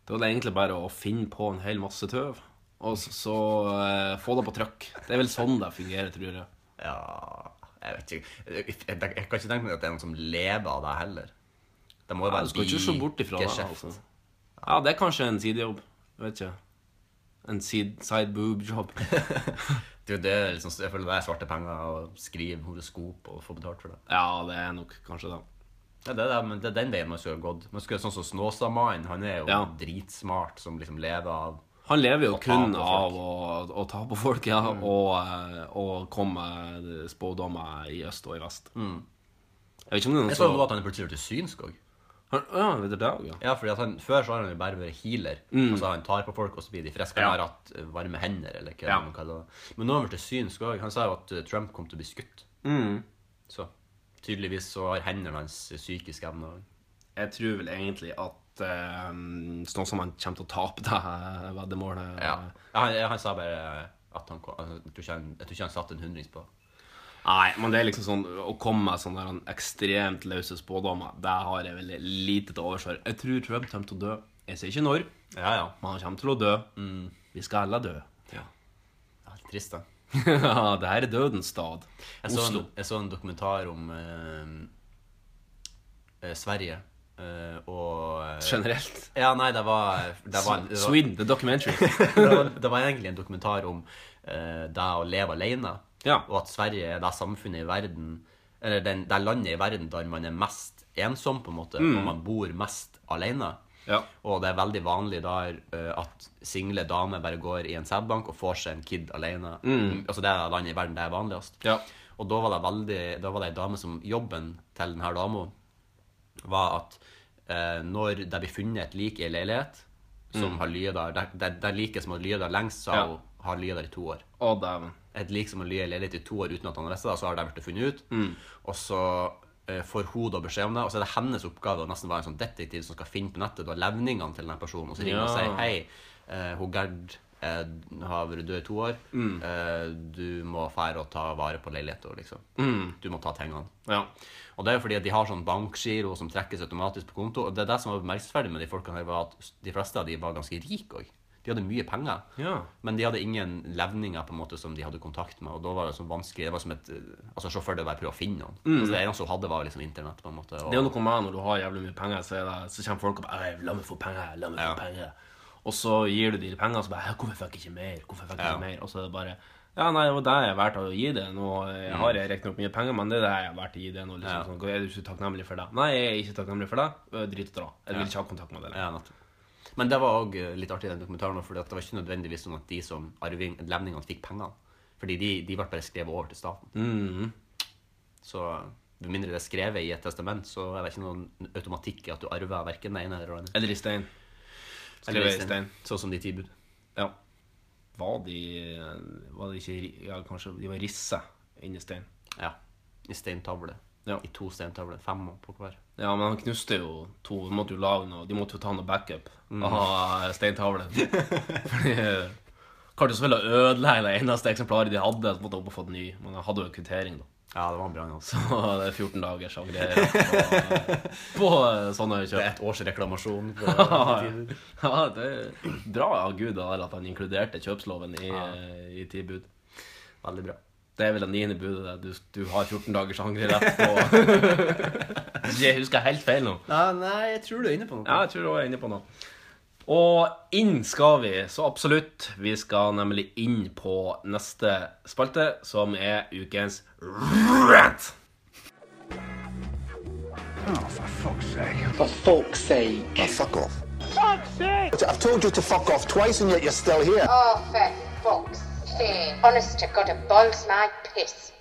B: Da er det egentlig bare å finne på en hel masse tøv, og så, så eh, få det på trykk. Det er vel sånn det fungerer, tror jeg.
C: Ja Jeg vet ikke. Jeg, jeg, jeg kan ikke tenke meg at det er noen som lever av det heller. Det må jo
B: Ja,
C: være
B: du skal ikke se bort ifra det. Altså. Ja, det er kanskje en sidejobb. Jeg vet ikke. En side, side boob
C: job. Er det, er liksom, jeg føler det er svarte penger å skrive horoskop og få betalt for det.
B: Ja, det er nok kanskje det.
C: Ja, det, er, det, men det er den veien man skulle ha gått. Man skulle, sånn som Snåsamannen, han er jo
B: Ja.
C: dritsmart, som liksom lever av
B: Han lever jo kun av å, å ta på folk, ja, og, eh, og komme med spådommer i øst og i vest. Jeg vet ikke om det er
C: Jeg
B: noe
C: så at han plutselig blitt synsk òg.
B: Ja, det er det også, ja.
C: Ja, fordi at han, Før så har han jo bare vært healer. Altså Han tar på folk, og så blir de friske. Han har hatt eh, varme hender, eller hva
B: Ja.
C: man kaller det. Men nå har han blitt synsk òg. Han sa jo at eh, Trump kom til å bli skutt. Så tydeligvis så har hendene hans psykisk evne òg.
B: Jeg tror vel egentlig at uh, sånn som han kommer til å tape det veddemålet
C: Ja. Han, han sa bare at han kom altså, jeg, tror ikke han, jeg tror ikke han satte en hundrings på.
B: Nei, men det er liksom sånn Å komme med sånne ekstremt løse spådommer, det har jeg veldig lite til overs for. Jeg tror Trump kommer til å dø. Jeg sier ikke når,
C: Ja, ja.
B: men han kommer til å dø. Vi skal alle dø.
C: ja trist, da.
B: Ja, det her er dødens stad.
C: Jeg så,
B: Oslo.
C: en, jeg så en dokumentar om eh, eh, Sverige eh, og eh,
B: Generelt.
C: Ja, nei, det var, det var, det var
B: Sweden, the documentary.
C: det, var, det var egentlig en dokumentar om eh, det å leve alene.
B: Ja.
C: Og at Sverige er det samfunnet i verden Eller den, det landet i verden der man er mest ensom, på en måte. Og man bor mest alene.
B: Ja.
C: Og det er veldig vanlig der eh, at single damer bare går i en sædbank og får seg en kid alene. Altså Det er landet i verden det er vanligst.
B: Ja.
C: Og da var det veldig Da var det ei dame som Jobben til denne dama var at eh, når det blir funnet et lik i ei leilighet som har lyet der Det, det, det liket som har lyet der lengst, sa
B: Ja.
C: hun har lyet der i to år.
B: Å, dæven.
C: Et lik som har lyet i leilighet i to år uten at han har visst det, så har det blitt funnet ut.
B: Mm.
C: Og så får hun da beskjed om det, og så er det hennes oppgave å nesten være en sånn detektiv som skal finne på nettet da levningene til den personen, og så ringer ja. og sier hei, eh, hun Gerd eh, har vært død i to år.
B: Mm.
C: Eh, du må fære og ta vare på leiligheten, liksom.
B: Mm.
C: Du må ta tingene.
B: Ja.
C: Og det er jo fordi at de har sånn bankgiro som trekkes automatisk på konto. Og det er det som var bemerkelsesverdig med de folkene her, var at de fleste av de var ganske rike òg. De hadde mye penger,
B: Ja.
C: men de hadde ingen levninger på en måte som de hadde kontakt med. Og da var det sånn vanskelig. Det var som et eh, altså sjåfør det bare prøve å finne noen. Altså, det eneste hun hadde, var liksom internett. på en måte. Og,
B: Det er jo noe med når du har jævlig mye penger, så, det, så kommer folk og bare 'La meg få penger, la meg
C: Ja.
B: få penger'. Og så gir du dem penger, og så bare 'Hvorfor fikk jeg ikke mer?' Hvorfor fikk jeg
C: Ja.
B: ikke mer? Og så er det bare Ja, nei, det var det jeg er verdt å gi det. Nå jeg har jeg riktignok mye penger, men det er det jeg er verdt å gi det nå. Liksom,
C: Ja.
B: sånn, er du ikke takknemlig for det? Nei, jeg er ikke takknemlig for det. Drit og dra. Jeg vil ikke ha kontakt med det.
C: Ja. Men det var òg litt artig i den dokumentaren, for det var ikke nødvendigvis sånn at de som arving, levningene fikk pengene. Fordi de, de ble bare skrevet over til staten.
B: Mm.
C: Så med mindre det er skrevet i et testament, så er det ikke noen automatikk i at du arver verken det ene eller det andre.
B: Eller i stein. Skrevet i stein.
C: Sånn som de tidbud.
B: Ja. Var de Var de ikke Ja, kanskje de var risse inni stein.
C: Ja. I steintavle.
B: Ja.
C: I to steintavler. Fem på hver.
B: Ja, men han knuste jo to. De måtte jo noe De måtte jo ta noe backup av steintavlen. Fordi Klarte selvfølgelig å ødelegge det eneste eksemplaret de hadde. Så måtte opp og få ny. Men han hadde jo kvittering, da.
C: Ja, det var bra. Altså.
B: Så det er 14 dagers angrerett på, på sånne
C: Det er et års reklamasjon. På.
B: Ja, det er bra av Gud at han inkluderte kjøpsloven i, ja. i tilbud.
C: Veldig bra.
B: Det er vel det niende budet. Du, du har 14 dagers angrerett på Jeg husker helt feil nå.
C: Ja, nei, jeg tror du er inne på noe.
B: Ja, jeg tror også er inne på noe. Og inn skal vi, så absolutt. Vi skal nemlig inn på neste spalte, som er ukens rant.
G: For fuck's sake.
F: fuck off. I've told you to fuck off twice and yet you're still here.
H: Oh, for fuck's sake. Honest to God, it boils my piss.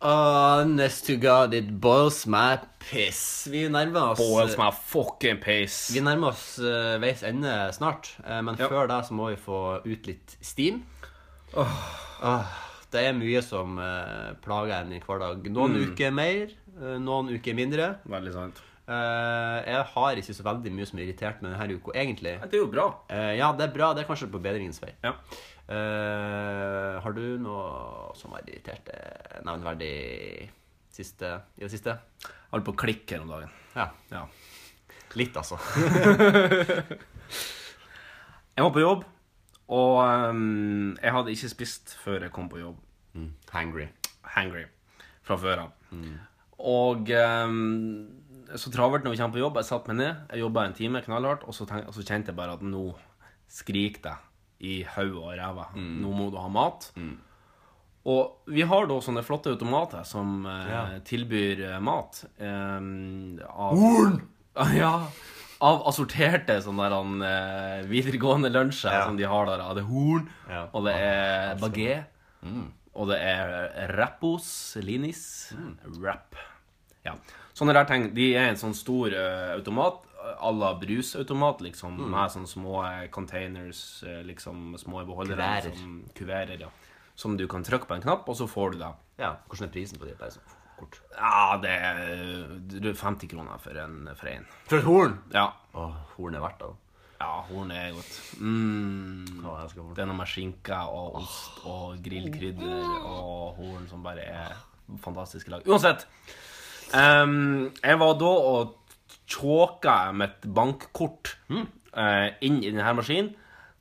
C: Honest to God, it boils my piss. Vi nærmer oss
B: Boils my fucking piss.
C: Vi nærmer oss uh, veis ende snart, uh, men
B: Ja.
C: før det så må vi få ut litt steam. Åh, det er mye som uh, plager en i hverdag. Noen
B: Mm.
C: uker mer, eh, noen uker mindre.
B: Veldig sant.
C: Eh, jeg har ikke så veldig mye som er irritert med denne uka, egentlig.
B: Det er jo bra.
C: Eh, ja, det er bra. Det er kanskje på bedringens vei.
B: Ja.
C: Uh, har du noe som har irritert deg nevneverdig siste, i det siste?
B: Jeg holdt på å klikke her om dagen.
C: Ja.
B: Ja.
C: Litt, altså.
B: Jeg var på jobb, og um, jeg hadde ikke spist før jeg kom på jobb.
C: Hangry.
B: Hangry fra før av. Og ehm, så travelt når vi kommer på jobb. Jeg satte meg ned, jeg jobba en time knallhardt, og så, tenk, og så kjente jeg bare at nå skriker det i hodet og ræva. Nå må du ha mat. Og vi har da sånne flotte automater som eh,
C: Ja.
B: tilbyr eh, mat. Eh, av Horn! Ja. Av assorterte sånne der, eh, videregående lunsjer
C: Ja.
B: som de har der. Det er horn,
C: Ja.
B: og det er bagé, og det er rappos, linis, rap. Ja. Sånne der ting, de er en sånn stor uh, automat, à la brusautomat, liksom, med sånne små eh, containers, eh, liksom små beholdere.
C: Kuverer.
B: Som, kuverer, ja. Som du kan trykke på en knapp, og så får du det.
C: Ja, Hvordan er prisen på de? Bare sånn kort.
B: Ja, det er 50 kroner for en. For en.
C: For et horn!
B: Ja.
C: Åh, horn er verdt det.
B: ja, horn er godt. Mm.
C: Åh, jeg.
B: Det er noe med skinke og ost og grillkrydder og horn som bare er fantastiske lag. Uansett. Ehm, jeg var da og tjåka mitt bankkort eh, inn i denne maskinen.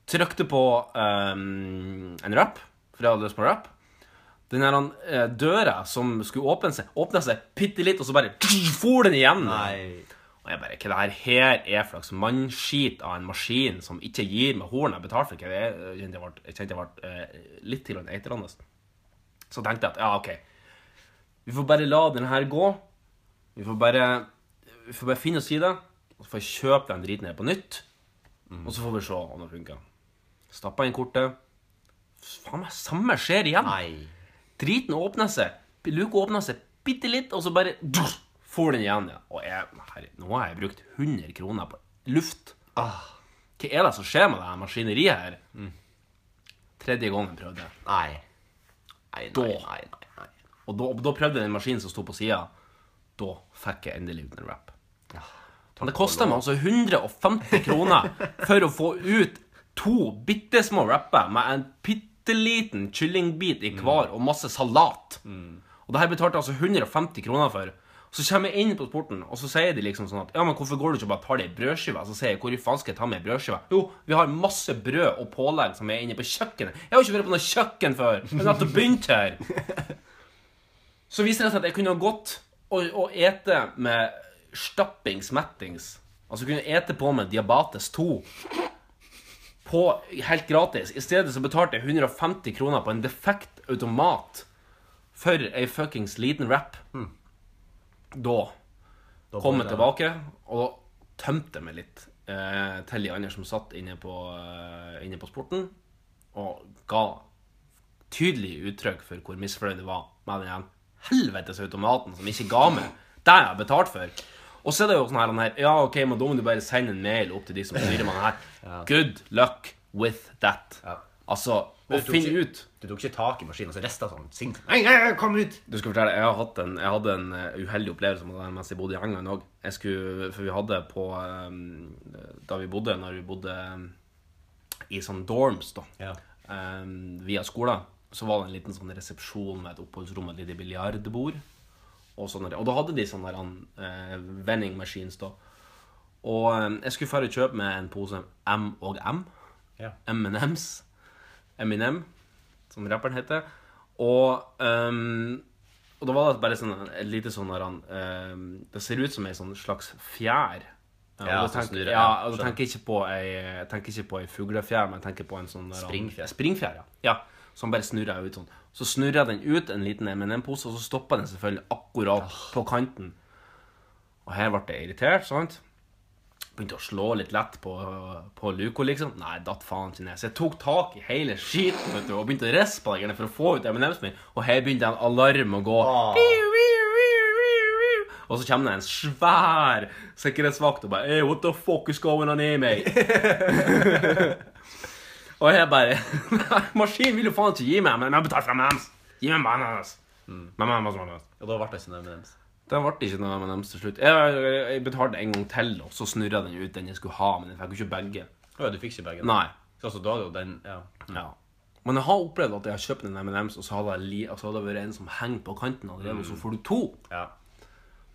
B: Trykte på um, en rapp, for jeg hadde lyst på rapp. Den her eh, døra som skulle åpne seg, åpna seg bitte litt, og så bare for den igjen.
C: Nei.
B: Og jeg bare, hva det her her er for slags mannskit av en maskin som ikke gir meg horn jeg betalte for? Hva det er? Jeg kjente jeg ble, uh, eh, litt til eitrende. Så tenkte jeg at ja, ok. Vi får bare la den her gå. Vi får bare, vi får bare finne oss i det. Og så får jeg kjøpe den driten her på nytt. Og så får vi se om det funker. Stappa inn kortet. Faen meg, samme skjer igjen.
C: Nei.
B: Driten åpner seg. Luka åpner seg bitte litt, og så bare får den igjen. Ja. Og jeg, herre, nå har jeg brukt 100 kroner på luft.
C: Ah.
B: Hva er det som skjer med det her maskineriet her? Tredje gangen prøvde jeg.
C: Nei. Nei, nei, nei, nei.
B: Og da, da prøvde jeg den maskinen som sto på sida. Da fikk jeg endelig ut en rap. Men det kosta meg altså 150 kroner for å få ut to bitte små rapper med en bitte liten kyllingbit i hver og masse salat. Og det her betalte jeg altså 150 kroner for. Så kommer jeg inn på sporten, og så sier de liksom sånn at Ja, men hvorfor går du ikke og bare tar deg ei brødskive? Så sier jeg hvor i faen skal jeg ta meg ei brødskive? Jo, vi har masse brød og pålegg som er inne på kjøkkenet. Jeg har jo ikke vært på noe kjøkken før. Jeg har nettopp begynt her. Så viser det seg at jeg kunne ha gått og, og ete med stappings mettings. Altså kunne ete på med diabetes 2 på, helt gratis. I stedet så betalte jeg 150 kroner på en defekt automat for ei fuckings liten wrap. Da kom jeg tilbake og tømte meg litt eh, til de andre som satt inne på, eh, inne på sporten, og ga tydelig uttrykk for hvor misfornøyd jeg var med den. Helvetes automaten som ikke ga meg det jeg har betalt for. Og så er det jo sånn her, her Ja, OK, men da må du bare sende en mail opp til de som styrer med her. Good luck with that. Altså, å finne
C: ikke-
B: ut
C: Du tok ikke tak i maskinen, og så rista sånn sint. Nei, nei, nei, kom ut!
B: Du skal fortelle, jeg, har hatt en, jeg hadde en eh, uheldig opplevelse med det mens jeg bodde i England òg. For vi hadde på eh, Da vi bodde, når vi bodde eh, i sånn dorms, da,
C: Ja.
B: via skolen, så var det en liten sånn resepsjon med et oppholdsrom og et lite biljardbord. Og, sånne, og da hadde de sånne der, uh, vending machines, da. Og eh, jeg skulle ferdig kjøpe med en pose M og M.
C: Ja.
B: M&M's. Eminem, som rapperen heter. Og, um, og da var det bare sånn, et lite sånn der, ehm, Det ser ut som ei sånn slags fjær.
C: Ja,
B: og da tenker,
C: snurrer,
B: ja,
C: ja,
B: og da tenker jeg ikke på ei, ei fuglefjær, men jeg tenker på en sånn der,
C: Springfjær.
B: Springfjær, ja. ja. Som bare snurrer ut sånn. Så snurrer den ut en liten M&M-pose, og så stopper den selvfølgelig akkurat på kanten. Og her ble jeg irritert, sant? Begynte å slå litt lett på, på luka, liksom. Nei, datt faen ikke ned. Så jeg tok tak i hele skiten vet du, og begynte å riste på den for å få ut M&M's min. Og her begynte en alarm å gå. Og så kommer det en svær sikkerhetsvakt og bare Hey, what the fuck is going on here, mate? og jeg bare Maskinen vil jo faen ikke gi meg, men jeg betaler for M&M's. Gi meg bananas. Mm. M&M's.
C: Og da ble det ikke noe MMs?
B: Det ble ikke noe MMs til slutt. Jeg, jeg betalte en gang til, og så snurra den ut den jeg skulle ha, men jeg fikk jo ikke begge.
C: Ja, du fikk ikke begge?
B: Nei.
C: Så altså, da hadde jo den Ja.
B: Ja. Men jeg har opplevd at jeg har kjøpt en M&M's, og så hadde det vært en som henger på kanten allerede, og så får du to.
C: ja.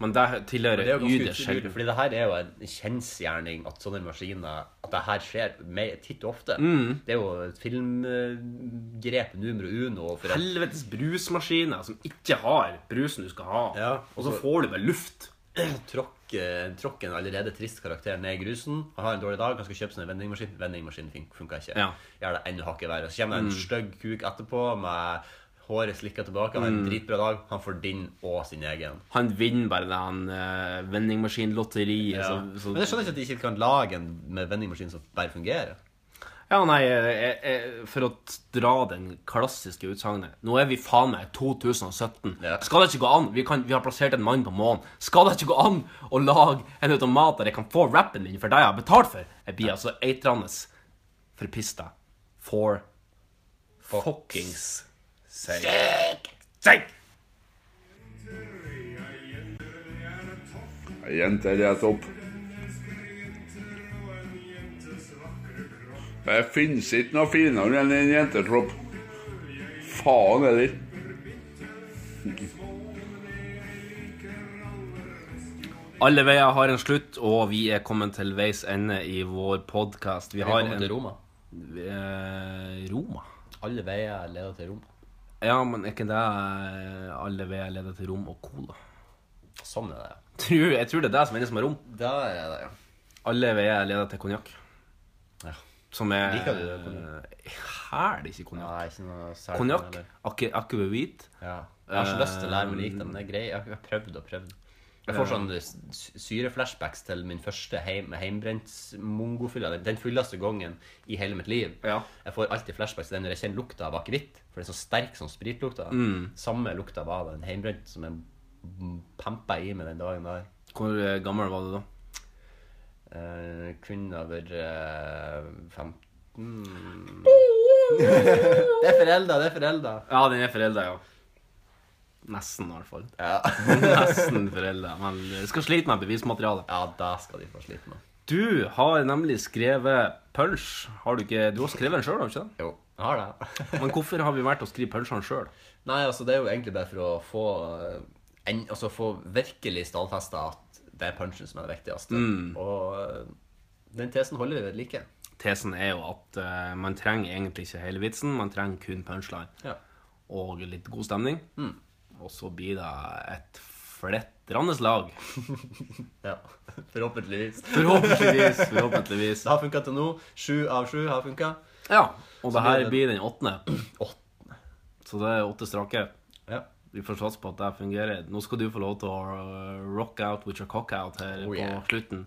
B: Men det
C: Men
B: tilhører
C: det er jo ganske
B: ytterst
C: utrolig, fordi det her er jo en kjensgjerning at sånne maskiner At det her skjer mer, titt og ofte.
B: Mm.
C: Det er jo et filmgrep numero uno. For at,
B: Helvetes brusmaskiner som ikke har brusen du skal ha.
C: Ja,
B: og så får du vel luft.
C: tråkke, tråkke en allerede trist karakter ned i grusen. Han har en dårlig dag, han skal kjøpe seg en vendingmaskin. Vendingmaskinen fun- funka ikke.
B: Ja. Mm.
C: Gjør det enda hakket verre. Så kommer det en stygg kuk etterpå med håret slikka tilbake. Han har en dritbra dag. Han får din og sin egen.
B: Han vinner bare den uh, vendingmaskinlotteriet.
C: Ja.
B: så- så-
C: Men jeg skjønner ikke at de ikke kan lage en med vendingmaskin som bare fungerer.
B: Ja, nei, jeg, jeg, for å dra den klassiske utsagnet Nå er vi faen meg i 2017.
C: Ja.
B: Skal det ikke gå an? Vi, kan, vi har plassert en mann på månen. Skal det ikke gå an å lage en automat der jeg kan få rappen min for det jeg har betalt for? Jeg blir altså eitrende forpista for fuckings sake. Sake!
I: Ei jente er topp. Det finnes ikke noe finere enn en jentekropp. Faen heller.
B: Alle veier har en slutt, og vi er kommet til veis ende i vår podkast. Vi har en
C: Roma.
B: Roma?
C: Alle veier leder til Roma.
B: Ja, men er ikke det eh, alle veier leder til rom og cola?
C: Sånn er det.
B: Tror, jeg tror det er det som er det som er rom.
C: Der er det, ja.
B: Alle veier leder til konjakk.
C: Ja.
B: Som er
C: Liker du det,
B: Hæl ikke konjakk.
C: Nei, ikke noe.
B: Konjakk, akevitt.
C: Ja. Jeg har ikke lyst til å lære meg å like det, men det er greit. Jeg har prøvd og prøvd. Jeg får sånne sy- syreflashbacks til min første heim, heimbrent-mongofylla. Den, den fulleste gangen i hele mitt liv.
B: Ja.
C: Jeg får alltid flashbacks til den når jeg kjenner lukta av akevitt. For det er så sterk som spritlukta.
B: Mm.
C: Samme lukta var den heimbrent som jeg pampa i meg den dagen der.
B: Hvor eh, gammel var du da?
C: Eh, kunne ha vært eh, 15 Det er forelda, det er forelda.
B: Ja, den er forelda, ja. Nesten, i hvert fall.
C: Ja.
B: Nesten foreldre. Men de skal slite med bevismaterialet.
C: ja, det skal de få slite med.
B: Du har nemlig skrevet punch. Har du ikke Du har skrevet den sjøl, har du ikke det?
C: Jo, jeg har det.
B: Men hvorfor har vi valgt å skrive punchene sjøl?
C: Nei, altså det er jo egentlig bare for å få eh, en, altså få virkelig stallfesta at det er punchen som er det viktigste.
B: Mm.
C: Og eh, den tesen holder vi ved like.
B: Tesen er jo at uh, man trenger egentlig ikke hele vitsen, man trenger kun punchline.
C: Ja.
B: Og litt god stemning.
C: Mm.
B: Og så blir det et flettrende lag.
C: Ja, Forhåpentligvis.
B: Forhåpentligvis. Forhåpentligvis.
C: Det har funka til nå. Sju av sju har funka.
B: Ja. Og
C: Så
B: det her
C: blir
B: den åttende.
C: Åttende.
B: Så det er åtte strake.
C: Ja.
B: Vi får satse på at det fungerer. Nå skal du få lov til å uh, rock out with your cock out her
C: Oh, yeah.
B: på slutten.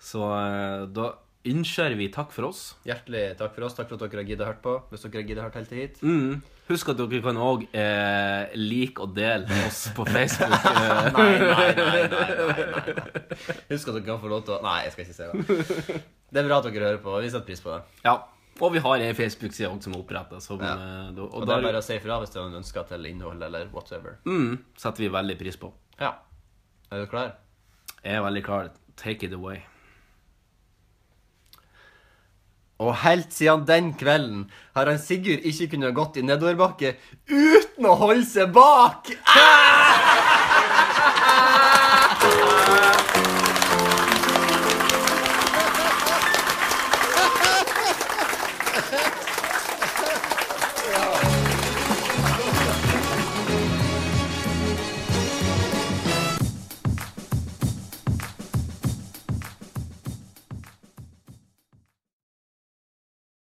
B: Så uh, da ønsker vi takk for oss.
C: Hjertelig takk for oss. Takk for at dere har giddet hørt på. Hvis dere har giddet hørt helt til hit.
B: Mm. Husk at dere kan òg eh, like og dele oss på Facebook.
C: Nei, nei, nei, nei, nei, nei. Husk at dere kan få lov til å Nei, jeg skal ikke si det. Det er bra at dere hører på. Vi setter pris på det.
B: Ja. Og vi har ei Facebook-side som er opprettet.
C: Ja.
B: eh,
C: Og,
B: og
C: det er bare å si ifra hvis det er noen ønsker til innhold eller whatever.
B: mm, setter vi veldig pris på.
C: Ja. Er du klar?
B: Jeg er veldig klar. Take it away.
C: Og helt siden den kvelden har han Sigurd ikke kunnet gått i nedoverbakke uten å holde seg bak. Ah!